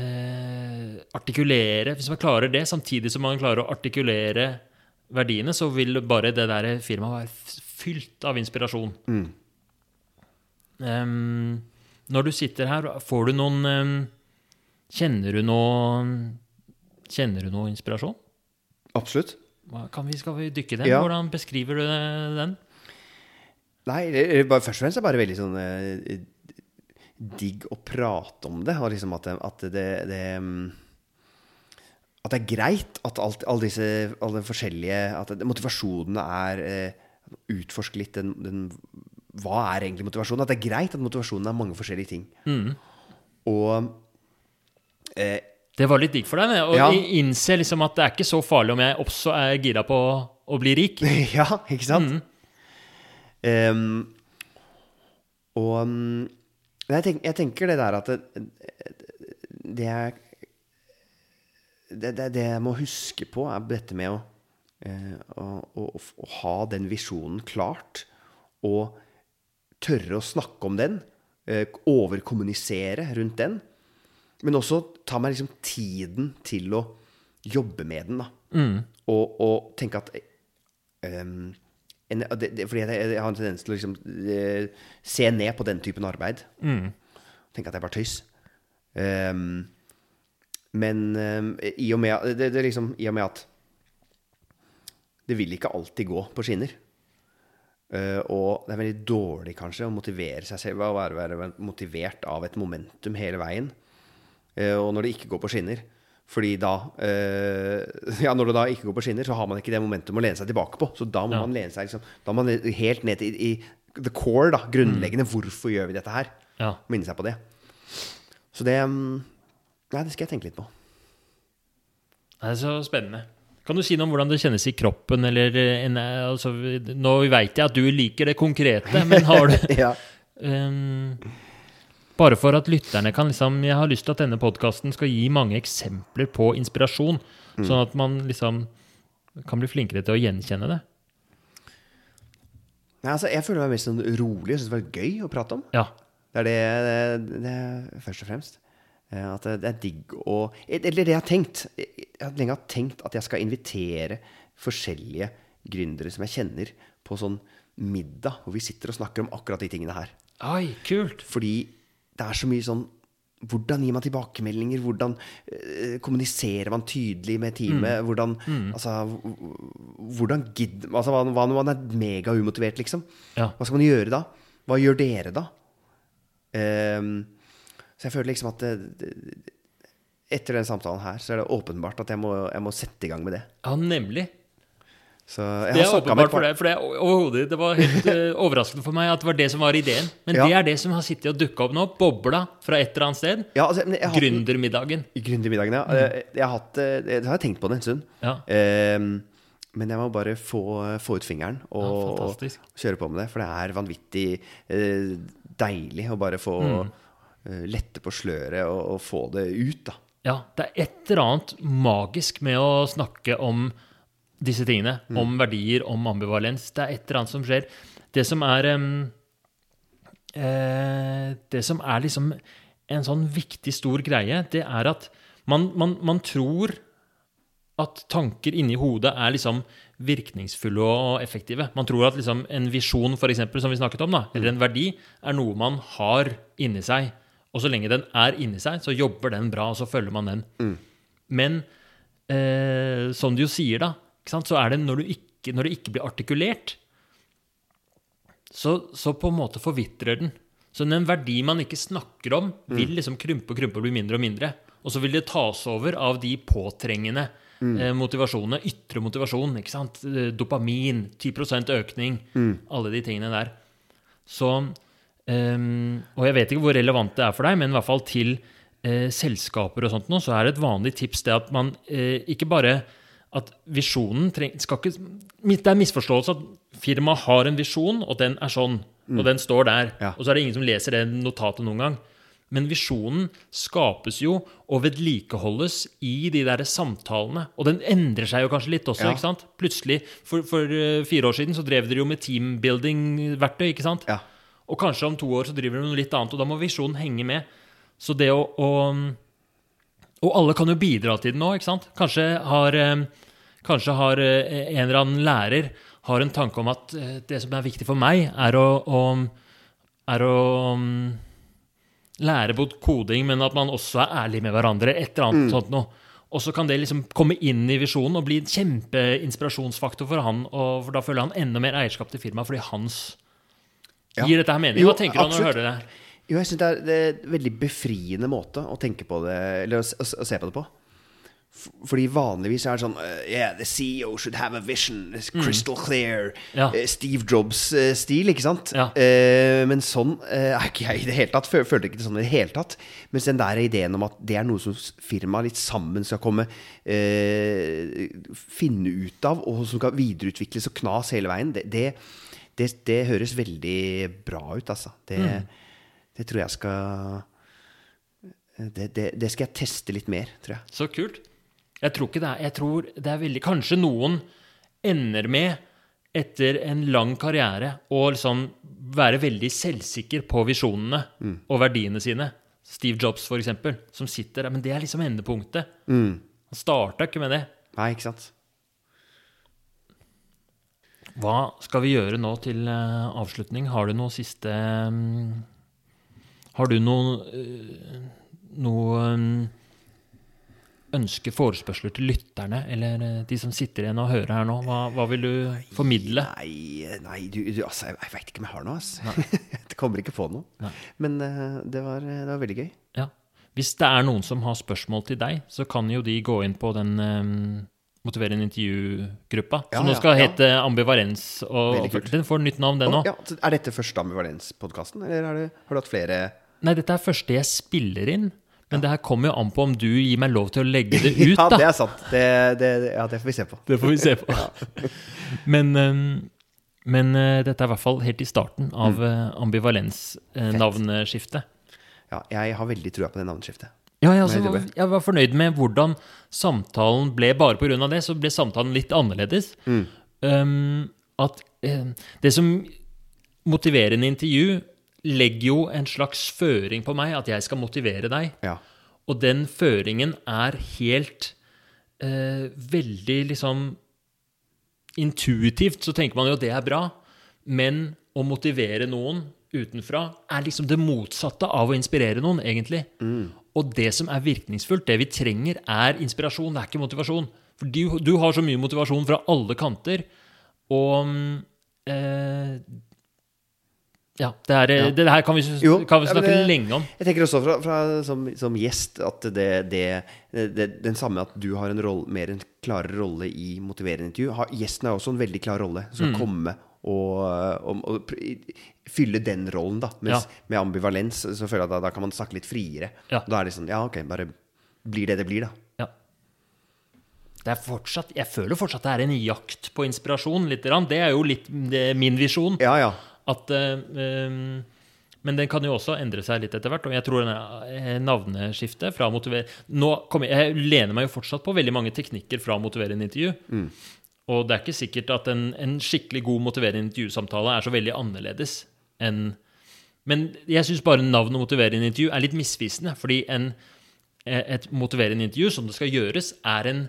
eh, artikulere Hvis man klarer det, samtidig som man klarer å artikulere verdiene, så vil bare det der firmaet være fylt av inspirasjon. Em, når du sitter her, får du noen um, Kjenner du noe Kjenner du noe inspirasjon? Absolutt. Hva, kan vi, skal vi dykke i den? Ja. Hvordan beskriver du den? Nei, det er bare, først og fremst er det bare veldig sånn eh, digg å prate om det. Og liksom at at det, det mm, At det er greit at alt, alle disse alle forskjellige At motivasjonene er eh, Utforske litt den, den Hva er egentlig motivasjonen? At det er greit at motivasjonen er mange forskjellige ting. Og eh, Det var litt digg for deg, å Ja. innse liksom at det er ikke så farlig om jeg også er gira på å bli rik. Ja, ikke sant? Ehm, og mm, jeg, tenk, jeg tenker det der at det, det, er, det, det, jeg må huske på, er dette med å, å, å, å ha den visjonen klart. Og tørre å snakke om den. eh, overkommunisere rundt den. Men også ta meg liksom tiden til å jobbe med den. da. Og, og tenke at um, en, det, det, fordi jeg, jeg har en tendens til å liksom, eh, se ned på den typen arbeid. Tenke at det er bare tøys. Um, men um, i, og med, det, liksom, i og med at det vil ikke alltid gå på skinner. Uh, og det er veldig dårlig kanskje å motivere seg selv å være, være motivert av et momentum hele veien. Uh, og når det ikke går på skinner. Fordi da uh, Ja, når det da ikke går på skinner, så har man ikke det momentum å lene seg tilbake på. Så da må Ja. man lene seg liksom, Da må man helt ned til i, the core, da. Grunnleggende. Hvorfor gjør vi dette her? Ja. Minne seg på det. Så det mm, Nei, det skal jeg tenke litt på. Det er så spennende. Kan du si noe om hvordan det kjennes i kroppen? Eller en, altså, nå veit jeg at du liker det konkrete, men har du ja. um, bare for at lytterne kan liksom Jeg har lyst til at denne podkasten skal gi mange eksempler på inspirasjon, sånn at man liksom kan bli flinkere til å gjenkjenne det. Nei, altså, jeg føler meg mest sånn rolig og syns det var gøy å prate om. Ja. Det er det, det, det først og fremst. Eh, At det, er digg å Eller det jeg har tenkt. Jeg har lenge tenkt at jeg skal invitere forskjellige gründere som jeg kjenner, på sånn middag hvor vi sitter og snakker om akkurat de tingene her. Oi, kult! Fordi det er så mye sånn hvordan gir man tilbakemeldinger? Hvordan eh, kommuniserer man tydelig med teamet? Hvordan, altså, h- h- hvordan gidder altså, hva, hva når man er megaumotivert, liksom? Ja. Hva skal man gjøre da? Hva gjør dere da? Ehm, så jeg føler liksom at det, det, etter den samtalen her, så er det åpenbart at jeg må, jeg må sette i gang med det. Ja, nemlig. Så jeg Det er har åpenbart for deg. For det, er overhodet, det var helt eh, overraskende for meg at det var det som var ideen. Men Ja. det er det som har sittet og dukka opp nå. Bobla fra et eller annet sted. Ja, altså, jeg hatt Gründermiddagen. Gründermiddagen, ja. Mm. Jeg har hatt eh, Det har jeg tenkt på det en stund. Ja. Um, men jeg må bare få, få ut fingeren og, ja, og kjøre på med det. For det er vanvittig uh, deilig å bare få eh, lette på sløret og, og få det ut, da. Ja, det er et eller annet magisk med å snakke om disse tingene. Om verdier, om ambivalens. Det er et eller annet som skjer. Det som er um, eh, Det som er liksom en sånn viktig, stor greie, det er at man, man, man tror at tanker inni hodet er liksom virkningsfulle og effektive. Man tror at liksom en visjon, for eksempel, som vi snakket om, da, eller en verdi, er noe man har inni seg. Og så lenge den er inni seg, så jobber den bra, og så følger man den. Men eh, som du jo sier, da, ikke sant, så er det når, du ikke, når det ikke blir artikulert, så, så på en måte forvitrer den. Så den verdi man ikke snakker om, vil liksom krympe og krympe og bli mindre og mindre. Og så vil det tas over av de påtrengende eh, motivasjonene. Ytre motivasjon, ikke sant? Eh, Dopamin, 10 økning, alle de tingene der. Så ehm, Og jeg vet ikke hvor relevant det er for deg, men i hvert fall til uh, selskaper og sånt nå, så er det et vanlig tips det at man uh, ikke bare at visjonen treng, skal ikke Det er misforståelse at firmaet har en visjon, og den er sånn. Og den står der. Ja. Og så er det ingen som leser det notatet noen gang. Men visjonen skapes jo og vedlikeholdes i de der samtalene. Og den endrer seg jo kanskje litt også. Ja. ikke sant? Plutselig, For, for eh, fire år siden så drev dere jo med teambuilding-verktøy. ikke sant? Ja. Og kanskje om to år så driver de med litt annet, og da må visjonen henge med. Så det å, å Og alle kan jo bidra til den nå, ikke sant? Kanskje har, eh, kanskje har eh, en eller annen lærer har en tanke om at eh, det som er viktig for meg, er å, å, er å mm, lære bort koding, men at man også er ærlig med hverandre. Et eller annet sånt noe. Og så kan det liksom komme inn i visjonen og bli en kjempeinspirasjonsfaktor for han. Og for da føler han enda mer eierskap til firmaet fordi hans Ja. gir dette her mening. Hva tenker du når du hører det? Jo, jeg syns det, er- det en veldig befriende måte å tenke på det Eller å, å, å se på det på. Fordi vanligvis er det sånn uh, Yeah, the CEO should have a vision. It's crystal clear. Mm. Ja. Uh, Steve Jobs-stil, ikke sant? Ja. Eh, men sånn er ikke jeg i det hele tatt. føler Følte ikke det sånn i det hele tatt. Mens den der ideen om at det er noe som firmaet litt sammen skal komme Finne ut av, og som skal videreutvikles og knas hele veien, det, det, det, det høres veldig bra ut, altså. Det, det tror jeg skal det, det, skal jeg teste litt mer, tror jeg. Så kult. Jeg tror ikke det er Jeg tror det er veldig Kanskje noen ender med, etter en lang karriere, å liksom være veldig selvsikker på visjonene og verdiene sine. Steve Jobs, for eksempel, som sitter der. Men det er liksom endepunktet. Han starta ikke med det. Nei, ikke sant? Hva skal vi gjøre nå til eh, avslutning? Har du noe siste mm, Har du noe, eh, noe mm, ønske, forespørsler til lytterne, eller eh, de som sitter igjen og hører her nå? Hva, hva vil du formidle? Nei, nei du, du, altså, jeg, jeg veit ikke om jeg har noe. Altså. jeg kommer ikke på noe. Nei. Men det, var, det var veldig gøy. Ja. Hvis det er noen som har spørsmål til deg, så kan jo de gå inn på den Motivere en intervju-gruppa, Ja, som nå skal ja. hete Ambivalens. Og, den får nytt navn, den òg. ja, er dette første Ambivalens-podkasten, eller er det, har du hatt flere? Nei, dette er første jeg spiller inn. Men det her kommer jo an på om du gir meg lov til å legge det ut, da. ja, det er sant. Det, det, ja, det får vi se på. Det får vi se på. Men, um, men uh, dette er i hvert fall helt i starten av Mm. uh, ambivalens-navneskiftet. Ja, jeg har veldig trua på det navneskiftet. Ja, jeg, altså, var, jeg var fornøyd med hvordan samtalen ble. Bare pga. det så ble samtalen litt annerledes. Mm. Um, at eh, Det som motiverer en intervju legger jo en slags føring på meg, at jeg skal motivere deg. Ja. Og den føringen er helt uh, veldig liksom Intuitivt så tenker man jo at det er bra, men å motivere noen utenfra er liksom det motsatte av å inspirere noen, egentlig. Og det som er virkningsfullt, det vi trenger, er inspirasjon, det er ikke motivasjon. For du, du har så mye motivasjon fra alle kanter, og eh, Ja, det, her, Ja. det her kan vi, Jo, kan vi ja, snakke det- lenge om. Jeg tenker også fra, fra, som, som gjest at det, det, det, den samme at du har en roll, mer en klarere rolle i motiverende intervju. Har, gjesten har også en veldig klar rolle. Skal Mm. komme og, og, og fylle den rollen, da. Mens Ja. med ambivalens så føler jeg at da, da kan man snakke litt friere. Ja. Da er det sånn Ja, ok, bare blir det det blir, da. Ja. Det fortsatt, jeg føler fortsatt det er en jakt på inspirasjon. Litt, grann. det er jo litt er min visjon. Ja, ja. At, eh, um, men den kan jo også endre seg litt etter hvert. Og jeg tror navneskiftet fra motiver... Nå kommer, jeg lener meg jo fortsatt på veldig mange teknikker fra motiverende intervju. Og det er ikke sikkert at en, en skikkelig god motiverende intervjusamtale er så veldig annerledes enn Men jeg syns bare navnet motiverende intervju er litt misvisende. Fordi en, et motiverende intervju, som det skal gjøres, er en,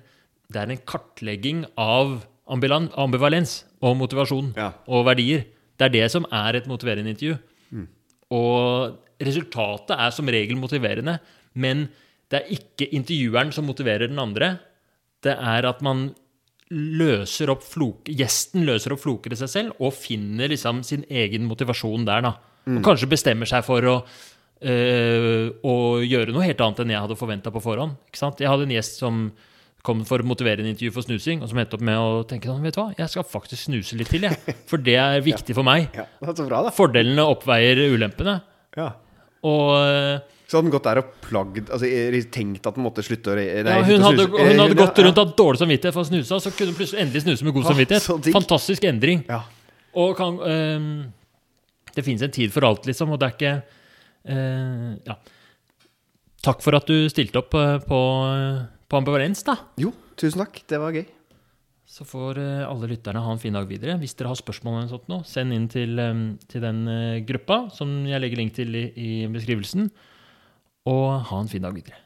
det er en kartlegging av ambivalens og motivasjon Ja. og verdier. Det er det som er et motiverende intervju. Og resultatet er som regel motiverende, men det er ikke intervjueren som motiverer den andre. Det er at man løser opp flok, gjesten løser opp floker i seg selv og finner liksom sin egen motivasjon der. da. Og kanskje bestemmer seg for å, øh, å gjøre noe helt annet enn jeg hadde forventa på forhånd. Ikke sant? Jeg hadde en gjest som kom for å motivere en intervju for snusing, og som endte opp med å tenke sånn, vet du hva, jeg skal faktisk snuse litt til, jeg. For det er viktig for meg. Ja, det er så bra. Fordelene oppveier ulempene. Ja. Og eh, Så hadde hun gått der og plagd Altså tenkt at hun måtte slutte å nei, ja, hun, å hadde, snuse. hun hadde Eh, gått rundt hatt dårlig samvittighet for å snuse, så kunne hun plutselig endelig snuse med god samvittighet. Fantastisk endring. Ja. Og kan, um, det finnes en tid for alt, liksom, og det er ikke uh, Ja. Takk for at du stilte opp eh, på, på ambivalens, da. Jo, tusen takk. Det var gøy. Så får alle lytterne ha en fin dag videre. Hvis dere har spørsmål, eller sånt nå, send inn til, eh, til den gruppa som jeg legger link til i, i beskrivelsen. Og ha en fin dag videre.